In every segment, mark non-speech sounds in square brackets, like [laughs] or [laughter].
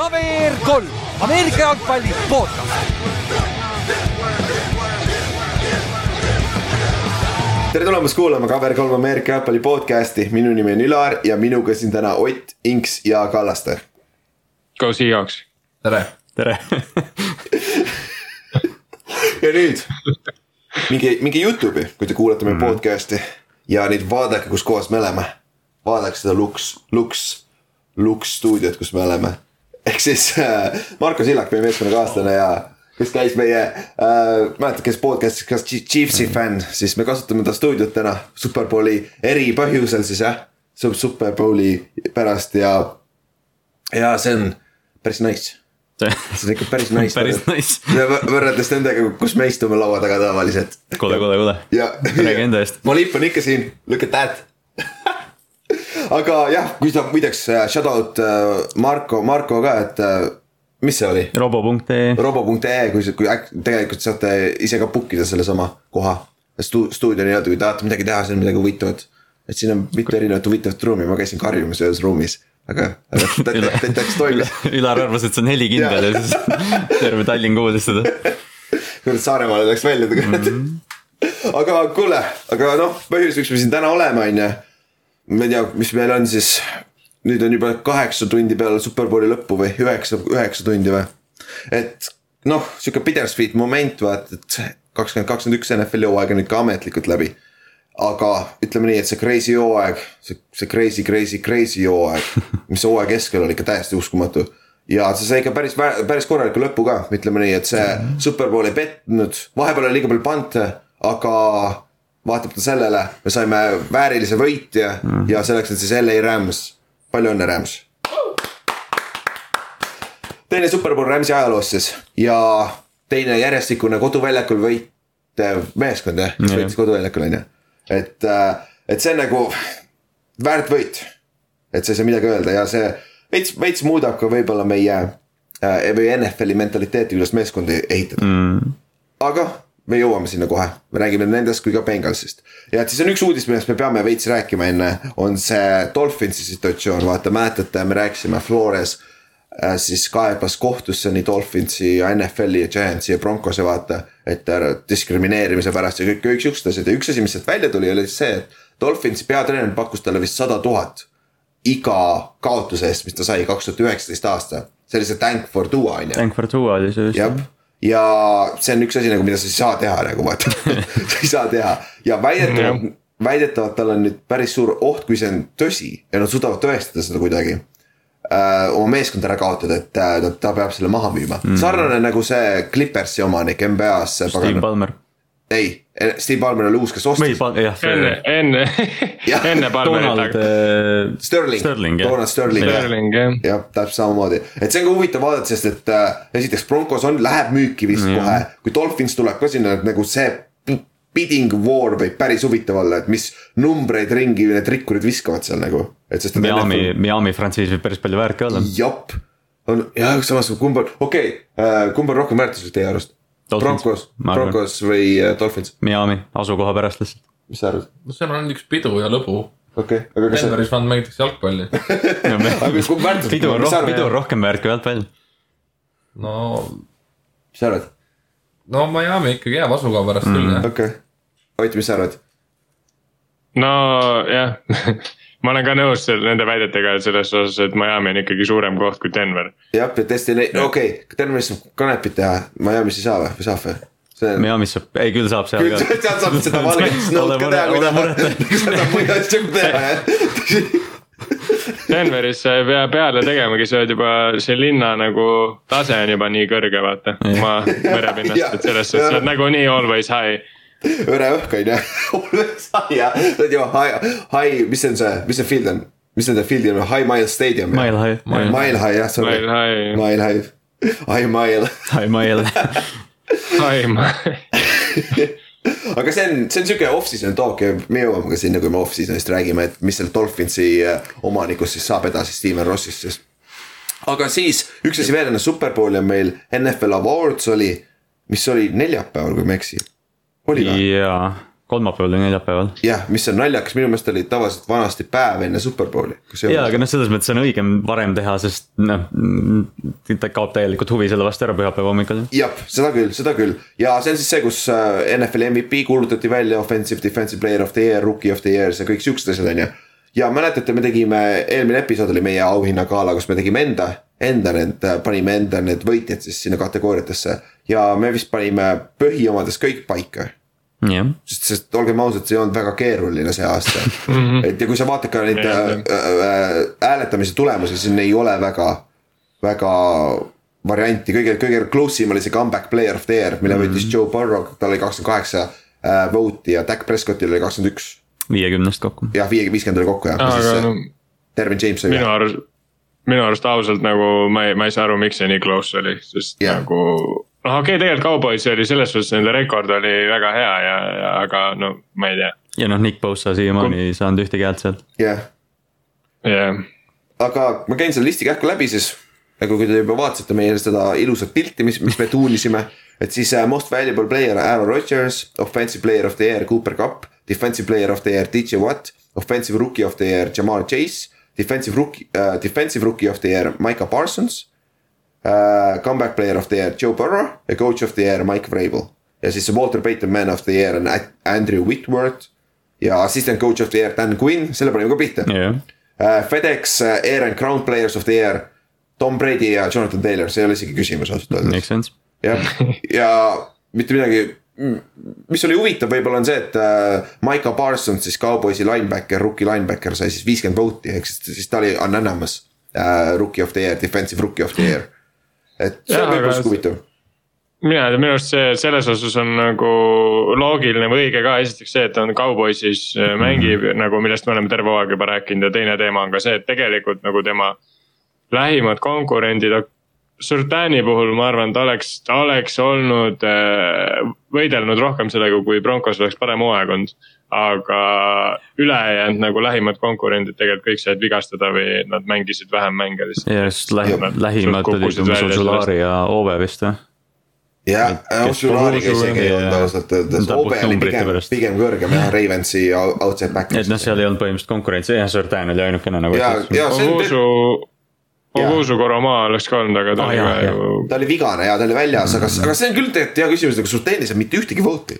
KVR kolm, Ameerika jalgpalli podcast. tere tulemast kuulama KVR3 Ameerika jalgpalli podcast'i, minu nimi on Ülar ja minuga siin täna Ott, Inks ja Kallaste. Go Seahawks. tere. tere [laughs] ja nüüd minge, minge Youtube'i, kui te kuulate meie mm. podcast'i ja nüüd vaadake, kus kohas me oleme. vaadake seda Lux, Lux, Lux stuudiot, kus me oleme. Ehk siis äh, Marko Sillak, meie meeskonnakaaslane ja kes käis meie äh,, mäletad, kes podcast'is, kas Chiefsi mm. fänn, siis me kasutame ta stuudiot täna Superbowli eripõhjusel siis jah. Superbowli pärast ja, ja see on päris nice see on ikka päris nice. [laughs] päris nice. võrreldes nendega, kus me istume laua taga tavaliselt. kuule, kuule, kuule. räägi enda eest. mu lipp on ikka siin, look at that aga jah, kui sa muideks äh, shout out äh, Marko, Marko ka, et äh, mis see oli? robo.ee. robo.ee, kui, kui äkki tegelikult saate ise ka book ida sellesama koha stu,. stuudio nii-öelda, kui tahate midagi teha, siin on midagi huvitavat. et siin on mitu erinevat huvitavat ruumi, ma käisin karjumas ühes ruumis aga, aga [laughs] täitsa toimis. Ülar arvas, et see on helikindel ja siis [laughs] terve Tallinn kuulis seda. [laughs] kurat, Saaremaale läks välja tegelikult mm. -hmm. aga kuule, aga noh, põhjus, miks me siin täna oleme, on ju. Ma ei tea, mis meil on siis, nüüd on juba kaheksa tundi peale superbowli lõppu või üheksa, üheksa tundi või. et noh, sihuke bittersweet moment vaata, et kakskümmend kakskümmend üks NFL-i hooaeg on nüüd ka ametlikult läbi aga ütleme nii, et see crazy hooaeg, see, see crazy, crazy, crazy hooaeg, mis hooaja keskel oli ikka täiesti uskumatu. ja see sai ikka päris, päris korraliku lõpu ka, ütleme nii, et see superbowl ei petnud, vahepeal oli liiga palju pante, aga vaatamata sellele me saime väärilise võitja mm -hmm. ja selleks on siis LA Rams, palju õnne, Rams. teine superbowl Ramsi ajaloos siis ja teine järjestikune koduväljakul võitev meeskond jah, kes võitis koduväljakul on ju et, äh, et see on nagu väärt võit. et sa ei saa midagi öelda ja see veits, veits muudab ka võib-olla meie äh, või NFL-i mentaliteeti, kuidas meeskondi ehitada mm.. aga me jõuame sinna kohe, me räägime nendest kui ka Bengalsist. ja et siis on üks uudis, millest me peame veits rääkima enne, on see Dolphinsi situatsioon, vaata mäletate, me rääkisime Flores äh, siis kaebas kohtusse nii Dolphinsi ja NFL-i ja Giantsi ja Broncose vaata et diskrimineerimise pärast ja kõik, kõik siuksed asjad ja üks asi, mis sealt välja tuli, oli see, et Dolphinsi peatreener pakkus talle vist sada tuhat iga kaotuse eest, mis ta sai kaks tuhat üheksateist aasta. see oli see Thank for Dua on ju. Thank for Dua oli see just. jah, ja see on üks asi nagu, mida sa ei saa teha nagu vaata. [laughs] Sa ei saa teha. Ja väidetavalt väidetavalt tal on nüüd päris suur oht, kui see on tõsi ja nad suudavad tõestada seda kuidagi äh, oma meeskond ära kaotada, et äh, ta, ta peab selle maha müüma. Mm.. sarnane nagu see Clippersi omanik NBA-s. Steve Palmer. ei, Steve Palmer oli uus, kes ostis. enne, enne, [laughs] enne Palmerit. Äh, Sterling, Sterling, Donald Sterling. Sterling jah. jah, täpselt samamoodi, et see on ka huvitav vaadata, sest et äh, esiteks Broncos on, läheb müüki vist mm. kohe, kui Dolphins tuleb ka sinna nagu see bidding war võib päris huvitav olla, et mis numbreid ringi need rikkurid viskavad seal nagu. et sest. Miami NFL..., Miami frantsiis võib päris palju väärt ka olla. jep, on jah, samas kumb on, okei okay, uh,, kumb on rohkem väärtuslik teie arust? Broncos, Broncos või uh, Dolphins? Miami, asukoha pärast lihtsalt. mis sa arvad? no seal on üks pidu ja lõbu. okei okay,, aga kas. Denveris vaat mängitakse jalgpalli [laughs] aga kumb väärtuslik? [laughs] pidu on rohkem, pidu on rohkem väärt kui jalgpall. no. mis sa arvad? no Miami ikkagi jääb asukoha pärast mm. küll jah. okei okay., Ott, mis sa arvad? nojah [laughs] ma olen ka nõus nende väidetega selles osas, et Miami on ikkagi suurem koht kui Denver. jah, ja tõesti, okei okay,, Denveris saab kanepit teha, Miami's ei saa või, või saab või? See... Miami's saab, ei küll saab seal ka. sealt saab seda valget snow'd ka teha, kui tahad, saab [laughs] muid asju teha jah. Denveris sa ei pea peale tegemagi, sa oled juba, see linna nagu tase on juba nii kõrge, vaata, maa [laughs] merepinnast, et selles suhtes sa oled nagunii always high üreõhk on ju, [laughs] high ja, sa oled ju high, high, mis see on see, mis see field on? mis nende field'il on, High Mile Stadium? Mile High. Mile High jah, sorry. Mile High. Mile High. High Mile. High Mile. [laughs] High Mile aga see on, see on sihuke off-season talk ja me jõuame ka sinna, kui me off-season'ist räägime, et mis sellest Dolphinsi äh, omanikust siis saab edasi, Steven Rossist siis. aga siis üks asi veel enne superbowli on meil NFL Awards oli, mis oli neljapäeval, kui ma ei eksi. Oli või? jaa, kolmapäeval või neljapäeval. jah, mis on naljakas, minu meelest oli tavaliselt vanasti päev enne Superbowli. jaa, aga noh, selles mõttes on õigem varem teha, sest noh, ta kaob täielikult huvi selle vastu ära pühapäeva hommikul. jah, seda küll, seda küll ja see on siis see, kus äh, NFL MVP kuulutati välja, offensive, defensive player of the year, rookie of the year, see kõik siuksed asjad on ju. ja mäletate, me tegime, eelmine episood oli meie auhinnagala, kus me tegime enda, enda need, panime enda need võitjad siis sinna kategooriatesse. ja me vist panime põhiomadest kõik paika jah, sest, sest olgem ausad, see ei olnud väga keeruline see aasta. [laughs] et ja kui sa vaatad ka neid äh, äh, hääletamise tulemusi, siis neil ei ole väga, väga varianti, kõige, kõige close im oli see comeback player of the year, mille võitis Joe Burrow, tal oli kakskümmend kaheksa äh, vote'i ja Dak Prescottil oli kakskümmend üks. viiekümnest kokku. jah, viie, viiskümmend oli kokku jah, siis no Dervin James oli minu arust, minu arust ausalt nagu ma ei, ma ei saa aru, miks see nii close oli, sest yeah. nagu. noh, okei okay,, tegelikult Cowboys oli selles suhtes, nende rekord oli väga hea ja, ja aga no ma ei tea, ja noh, Nick Bosa siiamaani ei saanud ühtegi häält sealt. jah, jah. aga ma käin selle listi kähku läbi siis. nagu kui te juba vaatasite meie seda ilusat pilti, mis, mis me tuunisime. et siis uh, most valuable player Aaron Rodgers, offensive player of the year Cooper Cup, defensive player of the year DJ Watt, offensive rookie of the year Jamar Chase, defensive rookie uh,, defensive rookie of the year Micah Parsons uh,. Comeback player of the year Joe Burrow ja coach of the year Mike Vrabel. ja siis Walter Payton man of the year on Andrew Whitworth ja assistant coach of the year Dan Quinn, selle panime ka pihta jah, Uh, FedEx uh, Air and Crown Players of the Year, Tom Brady ja Jonathan Taylor, see ei ole isegi küsimus ausalt öeldes makes. sense. jah, ja mitte midagi, mis oli huvitav võib-olla on see, et uh, Micah Parsons siis Cowboysi linebacker, rookie linebacker sai siis viiskümmend vote'i, ehk siis, siis ta oli unanimous uh, rookie of the year, defensive rookie of the year. Et see Jaa, on võib-olla sihuke huvitav, mina ei tea, minu arust see selles osas on nagu loogiline või õige ka, esiteks see, et ta on Cowboysis äh, mängib nagu, millest me oleme terve hooaeg juba rääkinud ja teine teema on ka see, et tegelikult nagu tema lähimad konkurendid. Surtani puhul ma arvan, ta oleks, ta oleks olnud äh,, võidelnud rohkem sellega, kui Broncos oleks parem hooaeg olnud. Aga ülejäänud nagu lähimad konkurendid tegelikult kõik said vigastada või nad mängisid vähem mänge lihtsalt. ja just lähi- Nad, lähimad olid umbes Ozulari ja Ove vist või? jah, kes- Oshulariga isegi ei olnud ja- ausalt öeldes, Obe oli pigem pigem kõrgem jah, Ravensi outside back. et noh, seal ei olnud põhimõtteliselt konkurentsi, jah, Surtan oli ainukene nagu. ja, ja see on Ovusu, Ovusu Koromaa oleks ka olnud, aga ta oli ka jah. ju ta oli vigane ja ta oli väljas, aga, aga see on küll tegelikult hea küsimus, aga Sultanis on mitte ühtegi vote'i.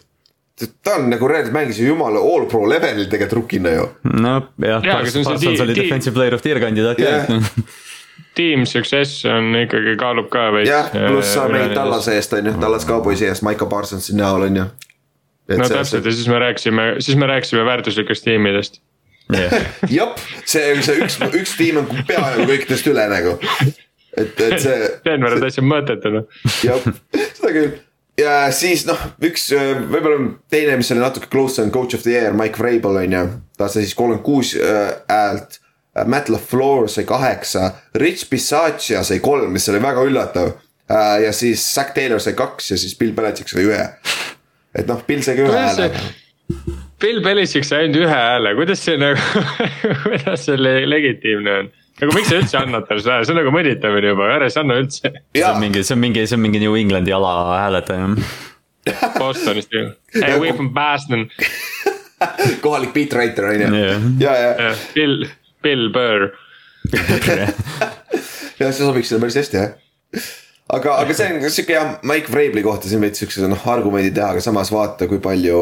Ta on nagu reaalselt mängis ju jumala all pro levelil tegelikult rukina ju. no jah, Jaa, aga see on see Parsons oli defensive player of the year kandidaat Jah. ka. team success on ikkagi kaalub ka veits. jah, pluss sa mängid Tallase eest on ju, Tallas Cowboysi eest, Maiko Parsonsi näol on ju. no täpselt ja siis me rääkisime, siis me rääkisime väärtuslikest tiimidest. [laughs] jep, see, see üks, üks tiim on peaaegu kõikidest üle nagu. et, et see Denver on täitsa mõttetu noh. jah, seda küll. Ja siis noh, üks äh, võib-olla teine, mis oli natuke close on coach of the year, Mike Vrabel on ju. ta sai siis kolmkümmend kuus äh, häält. Matt LaFleur sai kaheksa, Rich Bisaccia sai kolm, mis oli väga üllatav. ja siis Zack Taylor sai kaks ja siis Bill Belichik sai ühe. et noh, Bill sai ka ühe hääle. Bill Belichik sai ainult ühe hääle, kuidas see nagu, [laughs] kuidas see le- legitiimne on? Nagu miks sa üldse annad talle seda see on nagu mõnitamine juba, ära siis anna üldse. see on, mingi, see on mingi, see on mingi New Englandi ala hääletaja. Bostonist ju. Hey we from Boston, [laughs] kohalik beatwriter on ju. Jah. ja, ja, Bill, Bill Burr. [laughs] ja see sobiks sinna päris hästi jah. aga, aga see on sihuke jah, Mike Vrabeli kohta siin veits siukse noh argumendi teha, aga samas vaata, kui palju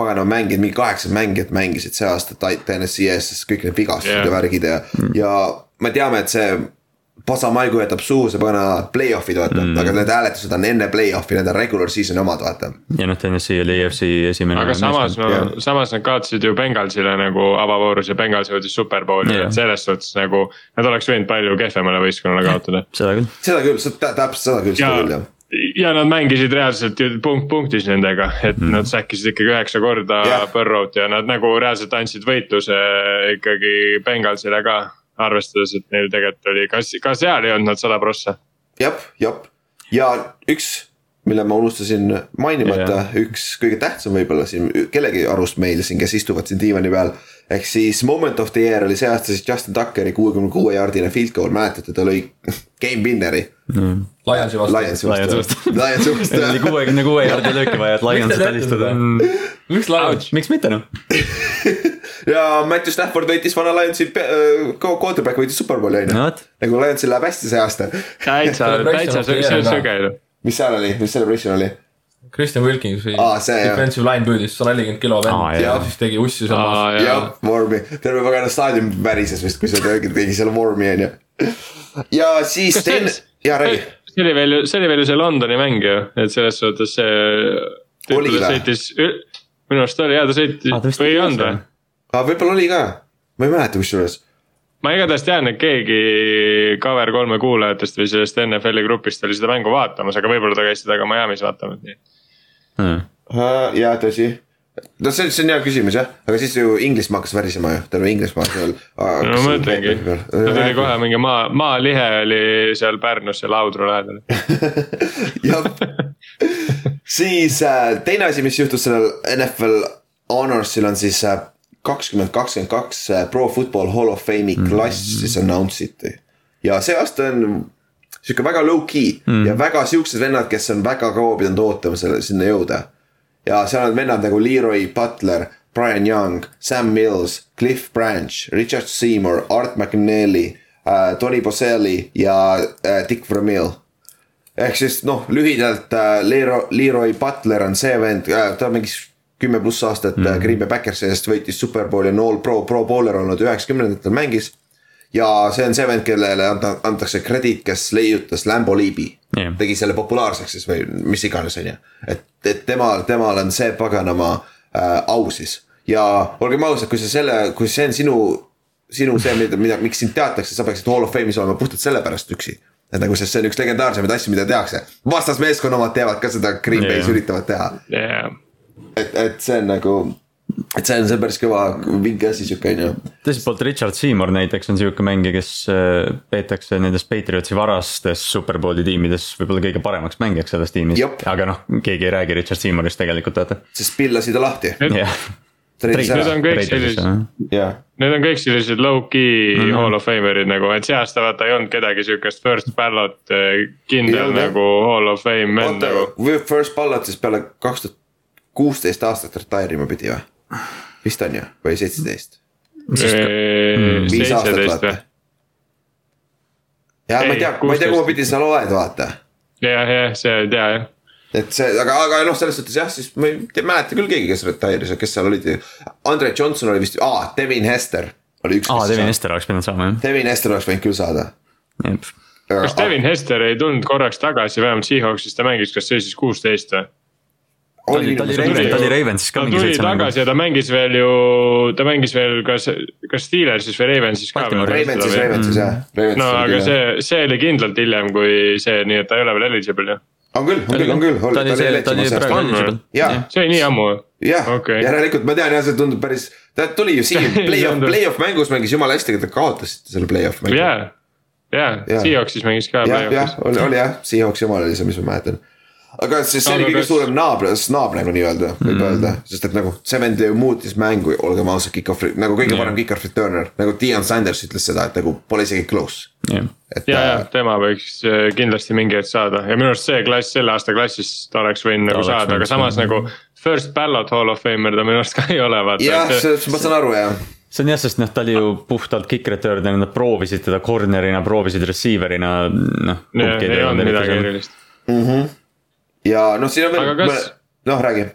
paganama mängijad, mingi kaheksa mängijat mängisid see aasta TNS-i ees, sest kõik need vigastused yeah. ja värgid ja mm., ja me teame, et see. Pasamaigu jätab suhu, see pagana play-off'id vaata mm., aga need hääletused on enne play-off'i, need on regular season'i omad, vaata. ja noh, TNS-i oli EFC esimene. aga samas no jah., samas nad kaotasid ju Bengalsile nagu avavoorus ja Bengals jõudis superbowli Jah. et selles suhtes nagu. Nad oleks võinud palju kehvemale võistkonnale kaotada. seda küll. seda küll, seda täpselt seda küll, seda küll jah., ja nad mängisid reaalselt ju punkt punktis nendega, et mm. nad säkkisid ikkagi üheksa korda yeah. Burrow't ja nad nagu reaalselt andsid võitluse ikkagi Bengalsile ka. arvestades, et neil tegelikult oli, kas, ka seal ei olnud nad sada prossa. jah, jah, ja üks, mille ma unustasin mainimata Jah. üks kõige tähtsam võib-olla siin kellegi arust meil siin, kes istuvad siin diivani peal. Ehk siis moment of the year oli see aasta siis Justin Tuckeri kuuekümne kuue jaardine field goal, mäletate, ta lõi [laughs] game winner'i. Lionsi vastu. Lionsi Lionsi vastu Lionsi vastu Neil [laughs] oli kuuekümne kuue jaardi lööki vaja, et Lionsit alistada. miks Lions? miks mitte noh? [laughs] ja Matthew Stafford võitis vana Lionsi äh, quarterback võitis superbowli on ju. nagu Lionsil läheb hästi see aasta. täitsa, täitsa, see on söge ju. mis seal oli, mis celebration oli? Kristjan Wilkins või Aa, see, jah. defensive line püüdis sada nelikümmend kilo Aa, vend ja jah. siis tegi ussi samas. jah, Vormi, terve pagana staadion värises vist, kui see tegi tegi selle Vormi on ju. ja siis teine, ja räägi. see oli veel ju, see oli veel ju see Londoni mäng ju, et selles suhtes see. Oli või? sõitis, minu arust oli jaa, ta sõitis Aa, vist või ei olnud seal. või? aga võib-olla oli ka, ma ei mäleta kusjuures. Ma igatahes tean, et keegi Cover kolme kuulajatest või sellest NFL-i grupist oli seda mängu vaatamas, aga võib-olla ta käis seda ka Miami's vaatamas, nii. ja tõsi. no see, see on hea küsimus jah, aga siis ju Inglismaa hakkas värisema ju, terve Inglismaa seal. no ma mõtlengi, ta tuli kohe mingi maa, maalihe oli seal Pärnus seal Laudru lähedal. [laughs] jah, siis äh, teine asi, mis juhtus sellel NFL Honorsil on siis äh, kakskümmend kakskümmend kaks äh, Pro Football Hall of Fame'i klass siis announce iti. ja see aasta on sihuke väga low-key mm. ja väga siuksed vennad, kes on väga kaua pidanud ootama selle, sinna jõuda. ja seal on vennad nagu Leroy Butler, Brian Young, Sam Mills, Cliff Branch, Richard Seymour, Art McNally äh,, Tony Boselli ja äh, Dick Vermeil ehk siis noh, lühidalt äh, Leroy, Leroy Butler on see vend äh,, ta mängis kümme pluss aastat mm. Green Bay Packersi eest, võitis superbowli, on all pro, pro bowler olnud üheksakümnendatel mängis. ja see on see vend, kellele anta, antakse krediit, kes leiutas Lambo Leapi Jah. tegi selle populaarseks siis või mis iganes, on ju. et, et temal, temal on see paganama äh, au siis ja olgem ausad, kui sa selle, kui see on sinu, sinu see, mida, mida, miks sind teatakse, sa peaksid Hall of Fame'is olema puhtalt sellepärast üksi et nagu, sest see on üks legendaarsemaid asju, mida tehakse. vastasmeeskonna omad teevad ka seda, Green Bay's Jaa. üritavad teha. jaa, et, et see on nagu, et see on, see on päris kõva vinge asi sihuke on ju. teiselt poolt Richard Seymour näiteks on sihuke mängija, kes äh, peetakse nendest Patriotsi varastes superbowli tiimides võib-olla kõige paremaks mängijaks selles tiimis aga noh, keegi ei räägi Richard Seymourist tegelikult vaata. sest pillasid ta lahti. jah, Need on kõik sellised, ja, need on kõik sellised low-key mm -hmm. Hall of Famerid nagu, et see aasta vaata ei olnud kedagi siukest first ballot Ei kindel nagu Hall of Fame vend nagu. oota, First Ballot siis peale kaks tuhat kuusteist aastat retire ima pidi või? vist on ju, või seitseteist? viis aastat seitseteist vaata või?. ja ma ei tea, ma ei tea, kui ma 16. pidin seal oled, vaata jah, jah, see ei tea jah. et see, aga, aga noh, selles suhtes jah, siis ma ei tea, mäleta küll keegi, kes retire'is, kes seal olid. Andre Johnson oli vist, aa, Devin Hester oli üks. aa, Devin. Hester oleks pidanud saama jah Devin Hester oleks võinud küll saada. Kas Devin Hester ei tulnud korraks tagasi, vähemalt Seahawksis ta mängis, kas see siis kuusteist või? Ta oli, ta oli Raven, ta oli Ravensis ka ta mingi tuli tagasi ja ta mängis veel ju, ta mängis veel kas, kas Steelersis või Ravensis ka. Ravensis, Ravensis jah. no aga see, see oli kindlalt hiljem kui see, nii et ta ei ole veel eligible ju. on küll, on küll, on küll. ta oli see, ta oli praegu On või? eligible. See oli nii ammu. jah Okei., järelikult ma tean jah, see tundub päris, ta tuli ju siin [laughs] play-off, play-off mängus mängis jumala hästi, aga te kaotasite selle play-off mängu. jaa, jaa Seahawksis mängis ka jah, jah oli, oli jah, Seahawks jumal oli see, mis ma mäletan. Aga siis see Aga oli kõige kas- suurem naaber, nagu nii-öelda, võib Mm. öelda, sest et nagu see vend ju muutis mängu, olgem ausad, kick-off, nagu kõige parem kick-off returner, nagu Dion Sanders ütles seda, et nagu pole isegi close. et ja, ja äh, tema võiks äh, kindlasti mingi hetk saada ja minu arust see klass, selle aasta klassis ta oleks võinud nagu oleks saada, aga samas saada. nagu. First ballot hall of famer ta minu arust ka ei ole, vaata. jah, ma saan aru jah see on jah, sest noh, ta oli ju puhtalt kick return'ina, nad proovisid teda corner'ina, proovisid receiver'ina, noh. ei olnud midagi erilist. Ja noh, siin on veel kas-, noh räägi,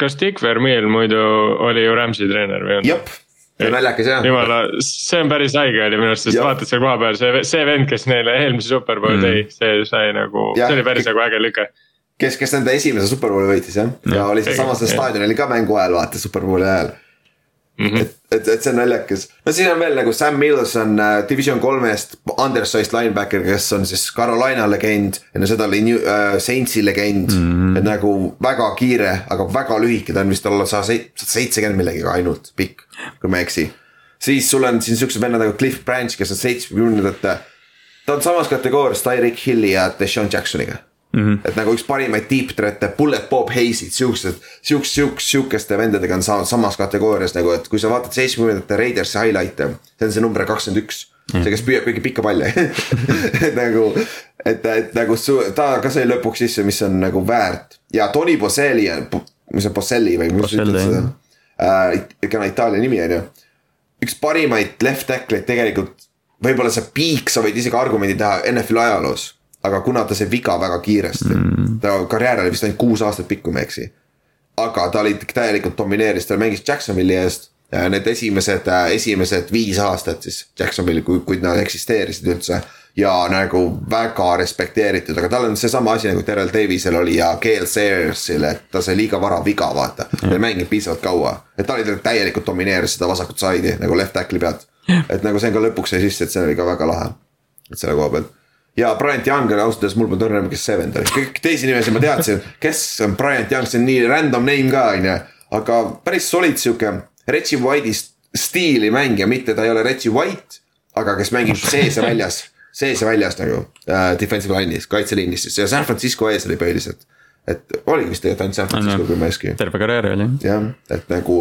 kas Dick Vermeil muidu oli ju Rams'i treener või jep, see naljakas jah. jumala, see on päris haige oli minu arust, sest vaatad seal kohapeal see, see vend, kes neile eelmise superbowli tõi, see sai nagu, see oli päris nagu äge lüke. kes, kes nende esimese superbowli võitis jah, ja oli sealsamas jah. staadionil ka mängu ajal vaata superbowli ajal. et, et, et see on naljakas, no siis on veel nagu Sam Mills on äh, division kolmest undersized linebacker, kes on siis Carolina legend. enne seda oli New, äh, Saintsi legend mm, -hmm. et nagu väga kiire, aga väga lühike, ta on vist alla sada seitsekümmend millegagi ainult pikk, kui ma ei eksi. siis sul on siin siuksed vennad nagu Cliff Branch, kes on seitsmekümnendate, ta on samas kategoorias Tyreek Hilli ja Deshaun Jacksoniga mm. -hmm. et nagu üks parimaid deep threat'e, Bullet Bob Hayes'id, siuksed, siukest, siukest, siukeste vendadega on saanud samas kategoorias nagu, et kui sa vaatad seitsmekümnendate Raidersi highlight'e, see on see number kakskümmend üks. see, kes püüab kõige pikka palli [laughs] et nagu, et, et nagu su, ta ka sai lõpuks sisse, mis on nagu väärt ja Tony Boselli on, mis see Boselli või mis sa ütled seda äh,. ikka on Itaalia nimi on ju. üks parimaid left tackle'id tegelikult, võib-olla see piik, sa võid isegi argumendi teha NFL-i ajaloos. Aga kuna ta sai viga väga kiiresti mm., ta karjäär oli vist ainult kuus aastat pikk, kui ma ei eksi. aga ta oli täielikult domineeris, ta mängis Jacksonville'i eest. Need esimesed, esimesed viis aastat siis Jacksonville'i, kui, kui nad eksisteerisid üldse ja nagu väga respekteeritud, aga tal on seesama asi nagu Terrel Davisel oli ja Gail Sayersil, et ta sai liiga vara viga, vaata. ta ei mänginud piisavalt kaua, et ta oli täielikult domineeris seda vasakut side'i nagu left tackle'i pealt. et nagu see on ka lõpuks sai sisse, et see oli ka väga lahe, et selle koha pealt ja Bryant Young oli ausalt öeldes mul polnud õrna, kes see vend oli, kõik teisi nimesid ma teadsin, kes on Bryant Young, see on nii random name ka on ju. aga päris solid sihuke Reggie White'i st- stiili mängija, mitte ta ei ole Reggie White, aga kes mängib sees ja väljas, sees ja väljas nagu äh, defensive line'is, kaitseliinis siis ja San Francisco ees oli põhiliselt. et oligi vist tegelikult ainult San Francisco, kui ma ei eksi terve karjäär oli. jah, et nagu,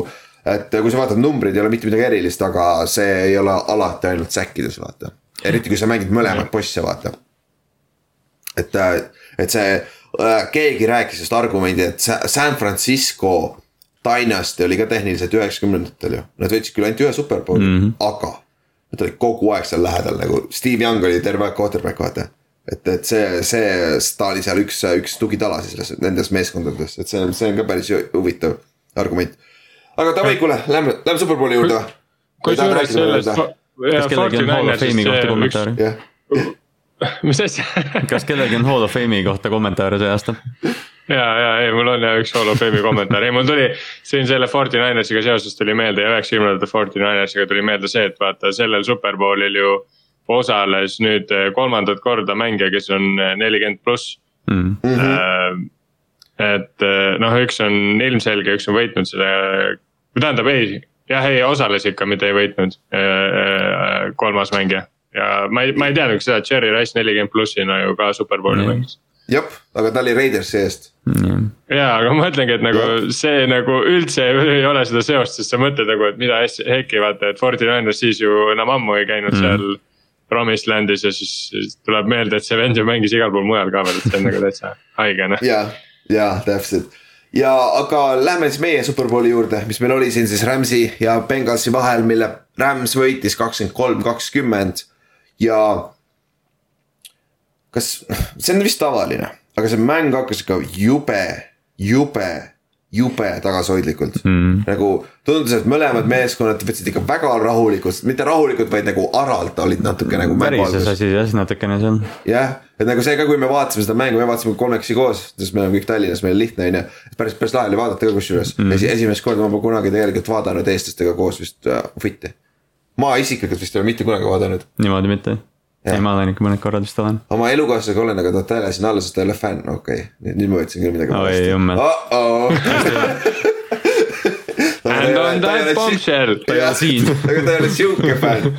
et kui sa vaatad numbreid, ei ole mitte midagi erilist, aga see ei ole alati ainult säkkides, vaata. Eriti kui sa mängid mõlemaid poisse, vaata. et, et see, keegi rääkis just argumendi, et Sa- San Francisco Dynasty oli ka tehniliselt üheksakümnendatel ju, nad võitsid küll ainult ühe superbowli mm, -hmm. aga nad olid kogu aeg seal lähedal nagu Steve Young oli terve aeg quarterback, vaata et, et see, see, ta oli seal üks, üks tugitala siis selles, nendes meeskondades, et see on, see on ka päris huvitav argument. aga davai, kuule, lähme, lähme superbowli juurde. kusjuures sellest. Kas kellelgi on Hall of Fame'i kohta kommentaari? jah, [laughs] mis asja? kas kellelgi on Hall of Fame'i kohta kommentaare see aasta? ja, ja ei, mul on ja üks Hall of Fame'i kommentaar, ei mul tuli siin selle Forty Ninersiga seoses tuli meelde ja üheksakümnendate Forty Ninersiga tuli meelde see, et vaata sellel superbowlil ju osales nüüd eh, kolmandat korda mängija, kes on nelikümmend pluss. Mm. et eh, noh, üks on ilmselge, üks on võitnud selle, või tähendab ei, jah, ei osales ikka, mitte ei võitnud eh, kolmas mängija. ja ma ei, ma ei teadnudki seda, et Cherry Rice nelikümmend plussina ju ka superbowli Nii. mängis jep, aga ta oli Raidersi eest. jaa, aga ma mõtlengi, et nagu see nagu üldse ei ole seda seost, sest sa mõtled nagu, et mida Heiki vaata, et Forty Niners siis ju enam ammu ei käinud mm. seal. Promised Landis ja siis, siis tuleb meelde, et see vend ju mängis igal pool mujal ka veel, et see on nagu täitsa haige noh. ja, ja täpselt ja aga lähme siis meie superbowli juurde, mis meil oli siin siis Rams'i ja Bengalsi vahel, mille Rams võitis kakskümmend kolm, kakskümmend ja. kas, [laughs] see on vist tavaline, aga see mäng hakkas ikka jube, jube, jube tagasihoidlikult mm.. nagu tundus, et mõlemad meeskonnad võtsid ikka väga rahulikult, mitte rahulikult, vaid nagu aralt olid natuke nagu. värises asi jah, natukene seal. jah, et nagu see ka, kui me vaatasime seda mängu, me vaatasime kolmekesi koos, sest me oleme kõik Tallinnas, meil on lihtne on ju. päris, päris lahe oli vaadata ka kusjuures mm., esimest korda ma pole kunagi tegelikult vaadanud eestlastega koos vist äh, Fitti. ma isiklikult vist ei ole mitte kunagi vaadanud, niimoodi mitte. ei, ma olen ikka mõned korrad vist olen. oma elukaaslasega olen, aga [laughs] ta elasin alla, sest ta ei ole fänn, okei okay., nüüd ma ütlesin küll midagi Oi, jummel. And on that bombshell. ta ei ole siin. [laughs] aga ta ei ole sihuke fänn.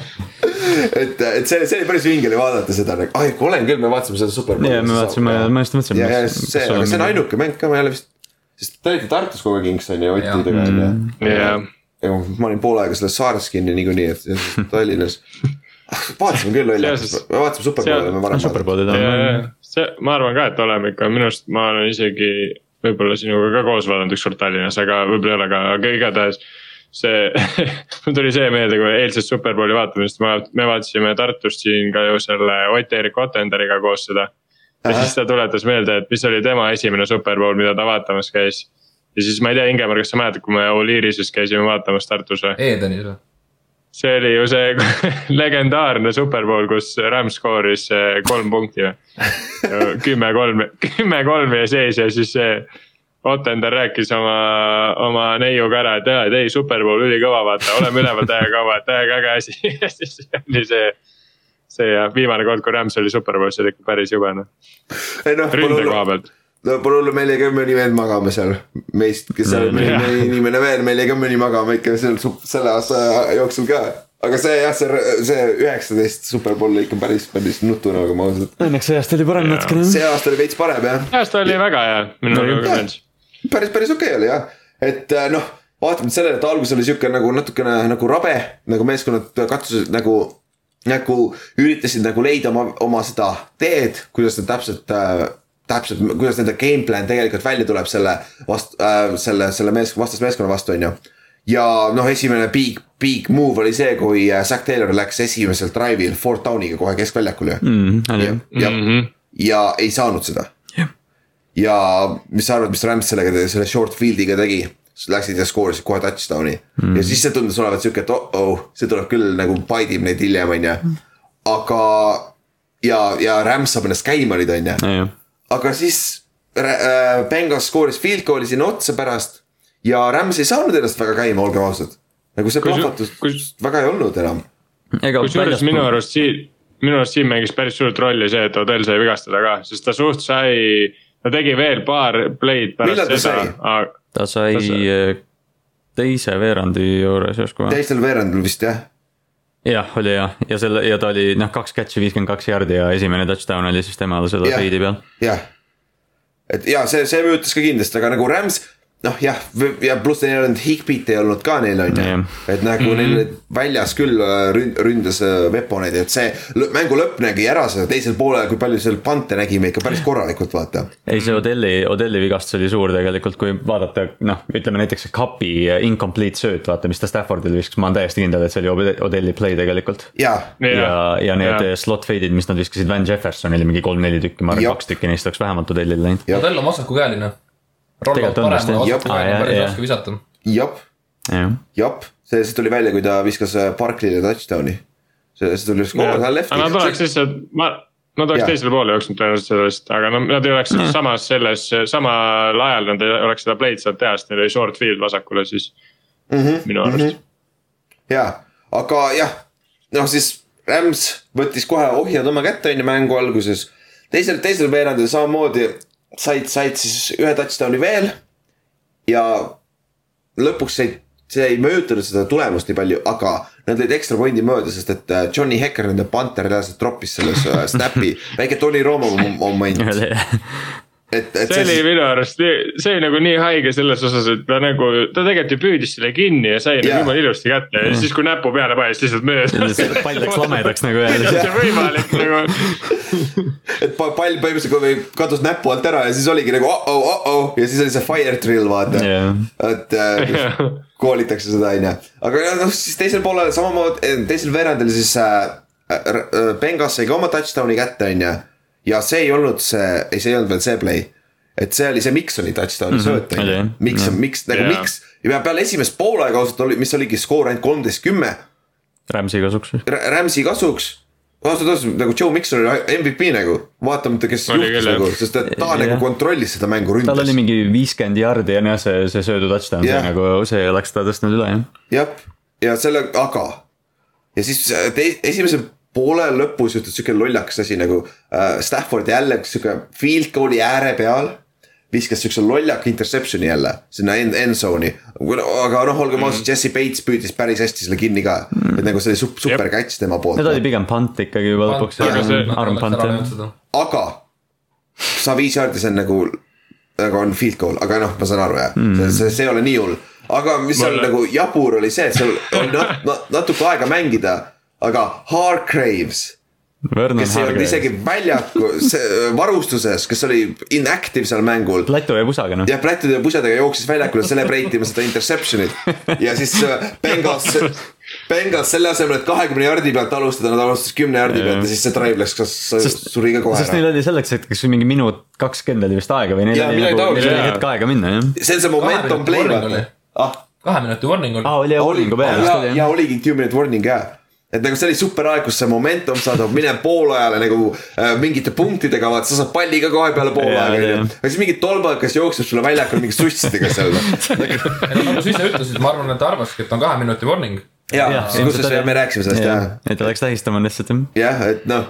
et, et see, see oli päris vinge oli vaadata seda, ai, olen küll, me vaatasime seda superbowli. ja me vaatasime, ma just mõtlesin. ja, ja see, aga see on ainuke mäng ka, ma ei ole vist, sest te olite Tartus kogu aeg Inks on ju, Ottidega on ju. jah, ja ma olin pool aega selles saares kinni niikuinii, et ja Tallinnas. Vaatasime küll välja, Seoses- me vaatasime Superbowli, me varem vaadanud. see, ma arvan ka, et oleme ikka, minu arust ma olen isegi võib-olla sinuga ka koos vaadanud ükskord Tallinnas, aga võib-olla ei ole ka, aga igatahes see, [laughs] mul tuli see meelde, kui eilsest Superbowli vaatamist, me vaatasime Tartust siin ka ju selle Ott-Erik Ottenderiga koos seda. ja Ahah. siis ta tuletas meelde, et mis oli tema esimene Superbowl, mida ta vaatamas käis. ja siis ma ei tea, Ingemar, kas sa mäletad, kui me Oliirises käisime vaatamas Tartus või? Edenis või? See oli ju see [laughs] legendaarne Superbowl, kus Rams skooris eh, kolm punkti või. kümme, kolm, [laughs] kümme, kolm ja seis ja siis see Ottender rääkis oma, oma neiuga ära, et jaa, et ei, Superbowl ülikõva, vaata, oleme üleval täiega kaua, et täiega äge asi [laughs] ja siis oli see. see ja viimane kord, kui Rams oli Superbowlis, see oli ikka päris jube noh, ei noh, ründe koha pealt. No pole hullu, meil jäi ka mõni vend magama seal meist, kes seal mõni Jah. mõni inimene veel, meil jäi ka mõni magama ikka seal selle aasta jooksul ka. aga see jah, see, see üheksateist Superbowl oli ikka päris, päris nutune, aga ma ausalt, Õnneks see aasta oli parem natukene. see aasta oli veits parem jah aasta oli väga hea, minule ka meeldis. päris, päris okei okay oli jah, et äh, noh, vaatamata sellele, et alguses oli sihuke nagu natukene nagu rabe, nagu meeskonnad katsusid nagu, nagu üritasid nagu leida oma, oma seda teed, kuidas nad täpselt äh, täpselt, kuidas nende game plan tegelikult välja tuleb selle vastu äh,, selle, selle mees, vastasmeeskonna vastu, on ju. ja noh, esimene big, big move oli see, kui äh, Zack Taylor läks esimesel drive'il fourth down'iga kohe keskväljakule mm,. ja ja, Mhm. ja ei saanud seda. ja mis sa arvad, mis Rams sellega, selle short field'iga tegi? Läksid ja skoorisid kohe touchdown'i mm. ja siis see tundus olevat sihuke, et oh-oh, see tuleb küll nagu paidib neid hiljem, on ju. aga ja, ja Rams saab ennast käima nüüd, on ju. Aga siis äh, Bengals skooris field goal'i sinna otsa pärast ja Rams ei saanud ennast väga käima, olgem ausad. nagu see plahvatus kus- väga ei olnud enam. ega kusjuures minu arust siin, minu arust siin mängis päris suurt rolli see, et Odell sai vigastada ka, sest ta suht sai, ta tegi veel paar play'd pärast ta seda sai?, ta sai ta sai- äh, teise veerandi juures järsku või? teistel veerandil vist jah. jah, oli jah, ja selle ja ta oli noh, kaks catch'i, viiskümmend kaks jardi ja esimene touchdown oli siis temal selle Jah. feid'i peal. jah, et ja see, see mõjutas ka kindlasti, aga nagu Rams noh, jah, ja pluss neil ei olnud Higbeat ei olnud ka neil on ju et nagu mm -hmm. neil väljas küll äh, ründ, ründas äh, veponeid, et see mängu lõpp nägi ära seda teisel poolel, kui palju seal pante nägime ikka päris korralikult, vaata. ei, see Odelli, Odelli vigastus oli suur tegelikult, kui vaadata noh, ütleme näiteks see Cupi incomplete sööt, vaata, mis ta Staffordile viskas, ma olen täiesti kindel, et see oli Ode- Odelli play tegelikult. ja, ja, ja need ja. slot fade'id, mis nad viskasid Van Jeffersonile mingi kolm-neli tükki, ma arvan, kaks tükki neist oleks vähemalt Odellile läinud. Odell on vasakukäeline. Tegelikult on vist, parema jah. päris jah, raske visata. jah, jep, see, see tuli välja, kui ta viskas äh, Barkley'le touchdown'i. see, see tuli skoor, ta on aga nad oleks lihtsalt, ma, nad oleks Jah. teisele poole jooksnud tõenäoliselt sellest, aga no nad ei oleks samas selles, samal ajal nad ei oleks seda play'd saanud teha, sest neil oli short field vasakule siis mm. -hmm, minu arust. ja, aga jah, noh siis Rams võttis kohe ohjad oma kätte on ju mängu alguses. teisel, teisel veerandil samamoodi said, said siis ühe touchdown'i veel. ja lõpuks sai, see ei mõjutanud seda tulemust nii palju, aga nad lõid ekstra pointi mööda, sest et äh, Johnny Hecker, nende panter reaalselt troppis selles äh, snap'i, väike Tony Romo mom- moment, et, et see oli minu arust, see oli nagu nii haige selles osas, et ta nagu, ta tegelikult ju püüdis selle kinni ja sai nagu jumala ilusti kätte ja siis, kui näpu peale panis, lihtsalt mööda. pall läks lamedaks nagu jälle. see võimalik nagu, [laughs] et pa- pall põhimõtteliselt kui kadus näpu alt ära ja siis oligi nagu oh-oh, oh-oh ja siis oli see fire drill vaata Jah. et äh, koolitakse seda onju, aga noh siis teisel poolel samamoodi, teisel veerandil siis äh, äh, Bengas sai ka oma touchdown'i kätte onju. Ja see ei olnud see, ei, see ei olnud veel see play. et see oli see Miksoni touchdown'i sööt oli, jah. onju, Miks, Miks nagu Jaa. Miks ja peale esimest poolaega ausalt oli, mis oligi skoor ainult kolmteist, kümme Rams'i kasuks. Rams'i kasuks. ausalt öeldes nagu Joe Mikson oli MVP nagu, vaatamata, kes Oli juhtis nagu, sest et ta Jah. nagu kontrollis seda mängu tal oli ründes. mingi viiskümmend jardi ja jah, see, see söödu touchdown yeah. nagu see oleks ta tõstnud üle jah. jah, ja selle, aga ja siis te, esimese poole lõpus juhtus siuke lollakas asi nagu äh, Stafford jälle siuke field goal'i ääre peal viskas siukse lollaka interception'i jälle sinna end, end zone'i. aga noh, olgem ausad, Jesse Bates püüdis päris hästi selle kinni ka mm., et nagu see oli sup- super catch tema poolt Need. oli pigem punt ikkagi juba lõpuks, Aga sa viis jaardi, see on nagu, nagu on field goal, aga noh, ma saan aru jah mm., see, see, see ei ole nii hull. aga mis seal nagu jabur oli see, et seal oli nat- nat- natuke aega mängida, aga Hargraves, Vernon kes ei olnud isegi väljaku, varustuses, kes oli inactive seal mängul Lätu ja pusaga noh. jah, plätude ja pusadega jooksis väljakule celebrate ima seda interception'it ja siis äh, Bengals, Bengals selle asemel, et kahekümne jardi pealt alustada, nad alustasid kümne jardi pealt ja siis see drive läks, kas Sest- suri ka kohe sest ära neil. oli selleks hetkeks mingi minut kakskümmend oli vist aega või neil Jaa, oli nagu, neil oli hetk aega minna jah. see on see momentum minuti play vaata ah, kahe minuti warning oli aa, oli jah, uuringu peal ja, oli ja jah. oligi two minute warning ka. Et nagu see oli super aeg, kus see momentum saadab, mine poolajale nagu äh, mingite punktidega, vaata sa saad palli ka kohe peale poolaega onju. aga siis mingi tolbak, kes jookseb sulle väljakul mingi sussidega seal. no nagu sa ise ütlesid, ma arvan, et ta arvaski, et on kahe minuti warning. ja Jah,, kus ilmselt oli. me rääkisime sellest jah. et ta läks tähistama lihtsalt jah. jah, et noh,